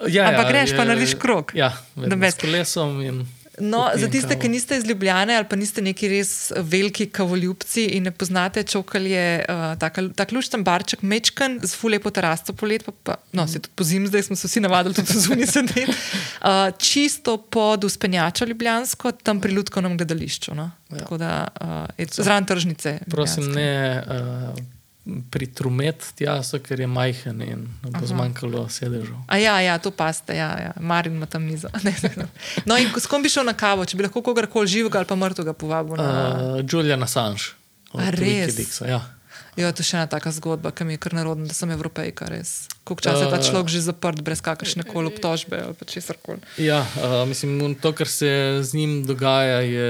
Ja, ampak ja, greš je, pa narediš krok. Ja, s kolesom in. No, za tiste, ki niste iz Ljubljana ali pa niste neki res veliki kavoljubci in ne poznate čokalje, uh, ta ključen barček, mečken, z fulepo terasto polet, pa, pa no, se tudi po zim, zdaj smo se vsi navadili tudi zunaj sedeti. Uh, čisto pod uspenjačo Ljubljansko, tam pri Ljudkovnem gledališču. No? Ja. Tako da, uh, zraven tržnice. Prosim, ne. Uh, pritrumet tja, so, ker je majhen in bo zmanjkalo sedežev. A ja, ja, to paste, ja, ja. Marin ima tam mizo. no, in s kom bi šel na kavo, če bi lahko kogarkoli živega ali pa mrtvega povabil? Na... Uh, Julian Assange. Res. Ja. Jo, to je še ena taka zgodba, ki mi je kar narodna, da sem evropejka. Koliko časa je ta človek že zaprt, brez kakršne koli obtožbe ali česar koli. Ja, uh, mislim, to, kar se z njim dogaja, je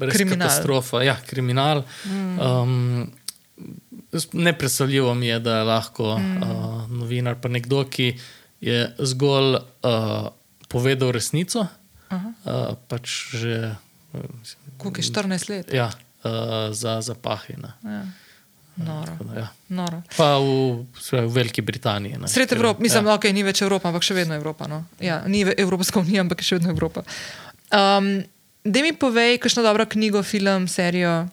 res kriminal. katastrofa. Ja, kriminal. Mm. Um, Nepredstavljivo mi je, da je lahko mm. uh, novinar, pa nekdo, ki je zgolj uh, povedal resnico. Uh -huh. uh, pač že. Kako je 14 let? Ja, uh, za zapahina. Ja. Noro. Ja. Noro. Pa v, v Veliki Britaniji. Sred Evrope, mislim, da ja. okay, ni več Evropa, ampak še vedno Evropa. No? Ja, ni Evropska unija, ampak še vedno Evropa. Um, da mi povej, kakšno dobro knjigo, film, serijo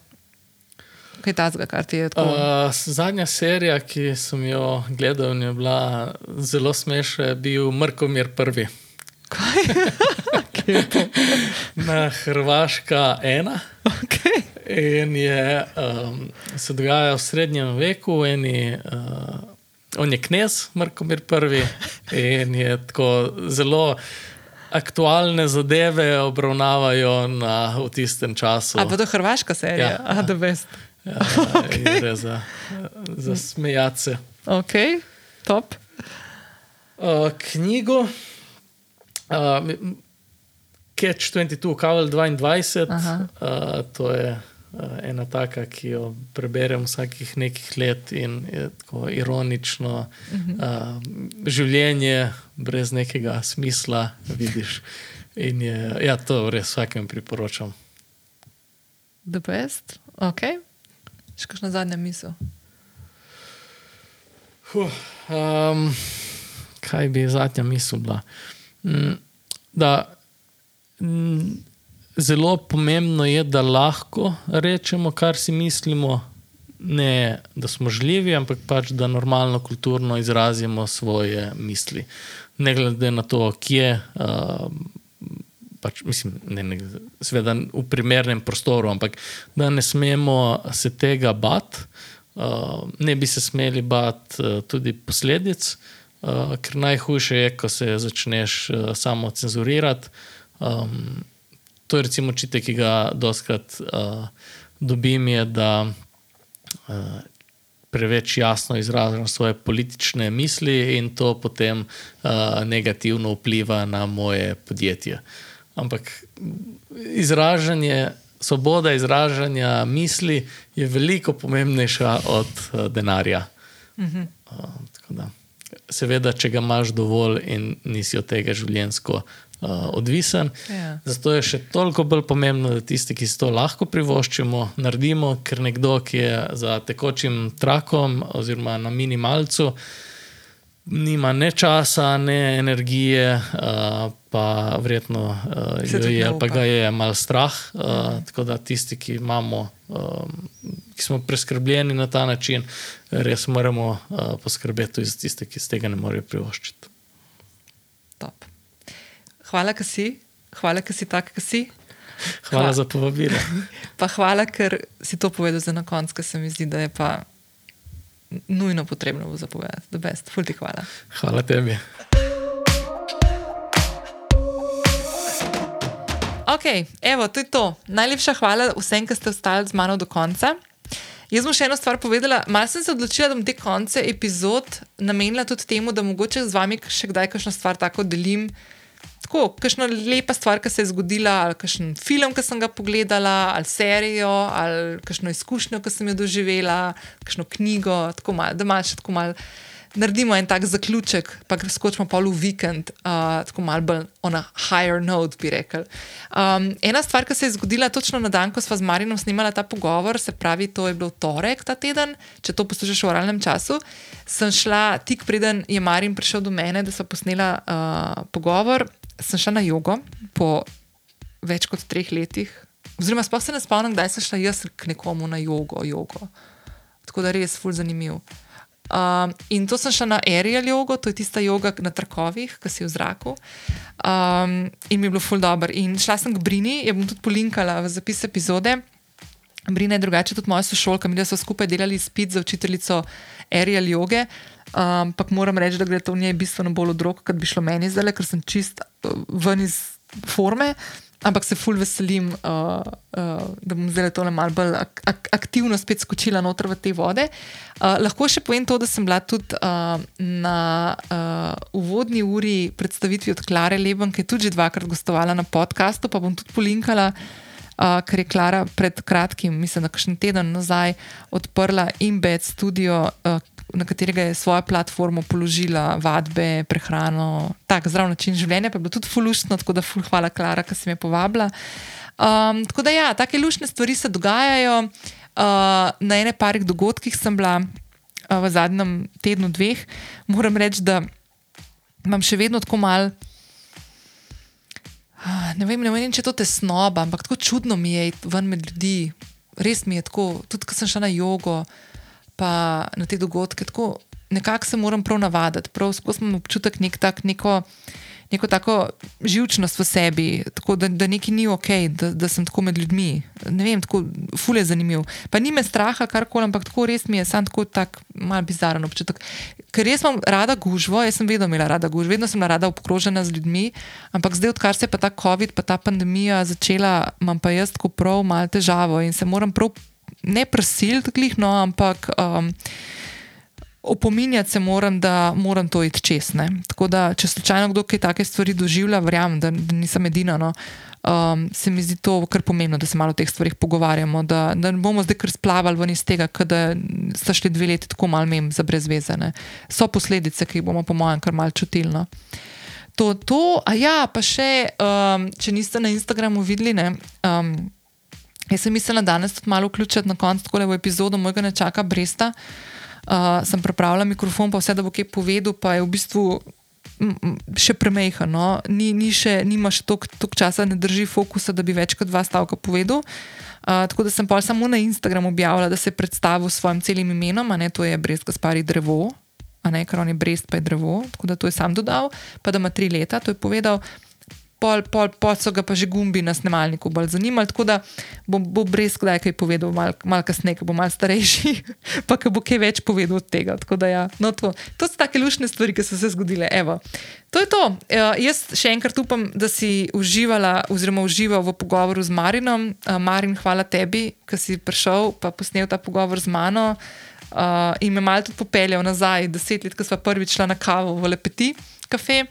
kaj tazga, kar ti je tako? Uh, zadnja serija, ki sem jo gledal, je bila zelo smešna, je bil Mrkomir prvi. Na Hrvaška ena. Okay. In je, um, se dogaja v srednjem veku, eni, uh, on je knez, Mrkomir prvi. In je tako zelo aktualne zadeve obravnavajo na, v tistem času. A pa to je hrvaška serija, Ja. ja. a da veste. Ja, in gre za, za smejance. Ok, top. Uh, knjigo uh, Catch 22, Kavel 22, Aha. uh, to je uh, ena taka, ki jo preberem vsakih nekaj let in je tako ironično. Uh, življenje brez nekega smisla, vidiš. In je, ja, to res vsakem priporočam. The best. Ok. Še kakšna zadnja misel? Huh, um, kaj bi zadnja misel bila? Mm, da, mm, zelo pomembno je, da lahko rečemo, kar si mislimo, ne da smo žljivi, ampak pač da normalno, kulturno izrazimo svoje misli. Ne glede na to, kje. Uh, Pač, mislim, ne, ne, seveda v primernem prostoru, ampak da ne smemo se tega bati, uh, ne bi se smeli bati uh, tudi posledic, uh, ker najhujše je, ko se začneš uh, samo cenzurirati. Um, to je recimo očitek, ki ga doskrat uh, dobim, je, da uh, preveč jasno izražam svoje politične misli in to potem uh, negativno vpliva na moje podjetje. Ampak izražanje, svoboda izražanja misli je veliko pomembnejša od uh, denarja. Uh, tako da, seveda, če ga imaš dovolj in nisi od tega življenjsko uh, odvisen. Ja. Zato je še toliko bolj pomembno, da tisti, ki si to lahko privoščimo, naredimo, ker nekdo, ki je za tekočim trakom oziroma na minimalcu, nima ne časa, ne energije, uh, pa verjetno uh, jo je, ali pa ga je mal strah. Uh, tako da tisti, ki imamo. Um, Ki smo preskrbljeni na ta način, res moramo uh, poskrbeti tudi za tiste, ki se tega ne morejo privoščiti. Top. Hvala, ker si, hvala, ker si tak, ker si. Hvala Hva- za povabilo. Pa hvala, ker si to povedal za na koncu, ker se mi zdi, da je pa nujno potrebno bo zapovedati. The best. Ful ti hvala. Hvala tebi. Ok, evo, to je to. Najlepša hvala vsem, ki ste ostali z mano do konca. Jaz bom še eno stvar povedala. Mal sem se odločila, da bom te konce epizod namenila tudi temu, da mogoče z vami še kdaj kakšno stvar tako delim. Tako, kakšna lepa stvar, ki se je zgodila, ali kakšen film, ki sem ga pogledala, ali serijo, ali kakšno izkušnjo, ki sem jo doživela, kakšno knjigo, tako mal, da malo še tako mal naredimo en tak zaključek, pa skočimo pa v vikend, uh, tako malo bolj on a higher note, bi rekel. Um, ena stvar, ki se je zgodila točno na dan, ko smo z Marinom snimali ta pogovor, se pravi, to je bilo torek ta teden, če to poslušaš v realnem času, sem šla tik preden je Marin prišel do mene, da sem posnela uh, pogovor, sem šla na jogo po več kot treh letih. Oziroma, sploh se ne spomnim, kdaj sem šla jaz k nekomu na jogo. jogo. Tako da res, ful zanimiv. Um, in to sem šla na aerial jogo, to je tista joga na trakovih, ki si v zraku. Um, in mi je bilo ful dobro. In šla sem k Brini, jo bom tudi polinkala v zapis epizode. Brina je drugače tudi moja sošolka, mi so skupaj delali spit za učiteljico aerial joge. Ampak moram reči, da gre to v njej bistveno bolj od rok, kot bi šlo meni zdaj, ker sem čist uh, ven iz forme. Ampak se ful veselim, uh, uh, da bom zdaj tole malo bolj ak ak aktivno spet skočila noter v te vode. Uh, lahko še povem to, da sem bila tudi uh, na uh, uvodni uri predstavitvi od Klare Leben, ki je tudi že dvakrat gostovala na podkastu, pa bom tudi polinkala. Uh, ker je Klara pred kratkim, mislim, da kakšen teden nazaj, odprla Imbed studio, uh, na katerega je svojo platformo položila vadbe, prehrano, tak zdrav način življenja, pa je bilo tudi fulušno, tako da ful hvala Klara, ki si me povabila. Um, tako da ja, take lušne stvari se dogajajo. Uh, na ene parih dogodkih sem bila uh, v zadnjem tednu, dveh. Moram reči, da imam še vedno tako mal. Ah, Ne vem, ne vem, če to tesnoba, ampak tako čudno mi je ven med ljudi. Res mi je tako, tudi ko sem šla na jogo, pa na te dogodke, tako nekako se moram prav navaditi. Prav skozi imam občutek nek tak, neko, neko tako živčnost v sebi, tako da, da nekaj ni ok, da, da sem tako med ljudmi. Ne vem, tako fulje zanimiv. Pa ni me straha, kar koli, ampak tako res mi je, sam tako tak mal bizaren občutek. Ker res imam rada gužvo, jaz sem vedno imela rada gužvo, vedno sem rada obkrožena z ljudmi, ampak zdaj, odkar se je pa ta COVID, pa ta pandemija začela, imam pa jaz tako prav malo težavo in se moram prav ne prisiliti, no, ampak. Um, opominjati se moram, da moram to iti čez. Ne? Tako da, če slučajno kdo kaj take stvari doživlja, verjamem, da, da nisem edina. No? Um, se mi zdi to kar pomembno, da se malo o teh stvarih pogovarjamo, da, da ne bomo zdaj kar splavali ven iz tega, da sta šli dve leti tako malo mem za brezvezene. So posledice, ki jih bomo, po mojem, kar malo čutili. No? To, to, a ja, pa še, um, če niste na Instagramu videli, ne, um, jaz sem mislila danes tudi malo vključiti na koncu, da v epizodo mojega nečaka Bresta uh, sem pripravila mikrofon, pa vse, da bo kaj povedal, pa je v bistvu še premehano. No? Ni, ni še, nima še toliko časa, ne drži fokusa, da bi več kot dva stavka povedal. Uh, tako da sem pa samo na Instagramu objavila, da se je predstavil s svojim celim imenom, a ne to je brez Gaspari drevo, a ne kar on je brez pa je drevo, tako da to je sam dodal, pa da ima tri leta, to je povedal pol, pol, pol so ga pa že gumbi na snemalniku bolj zanimali. Tako da bo, bo brez kdaj kaj povedal, malo mal kasneje, ko bo mal starejši, pa ko bo kaj več povedal od tega. Ja, no, to, to so take lušne stvari, ki so se zgodile. Evo. To je to. Uh, jaz še enkrat upam, da si uživala, oziroma užival v pogovoru z Marinom. Uh, Marin, hvala tebi, ker si prišel in posnel ta pogovor z mano. Uh, in me malo tudi popeljal nazaj, deset let, ko smo prvič šli na kavo v Lepeti, kafe.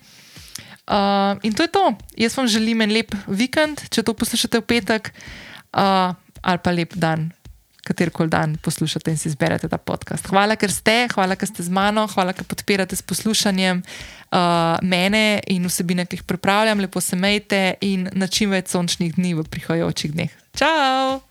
Uh, in to je to. Jaz vam želim en lep vikend, če to poslušate v petek, uh, ali pa lep dan, katerkoli dan poslušate in si izberete ta podcast. Hvala, ker ste, hvala, ker ste z mano, hvala, ker podpirate s poslušanjem uh, mene in vsebine, ki jih pripravljam. Lepo se mejte in na čim več sončnih dni v prihajajočih dneh. Ciao!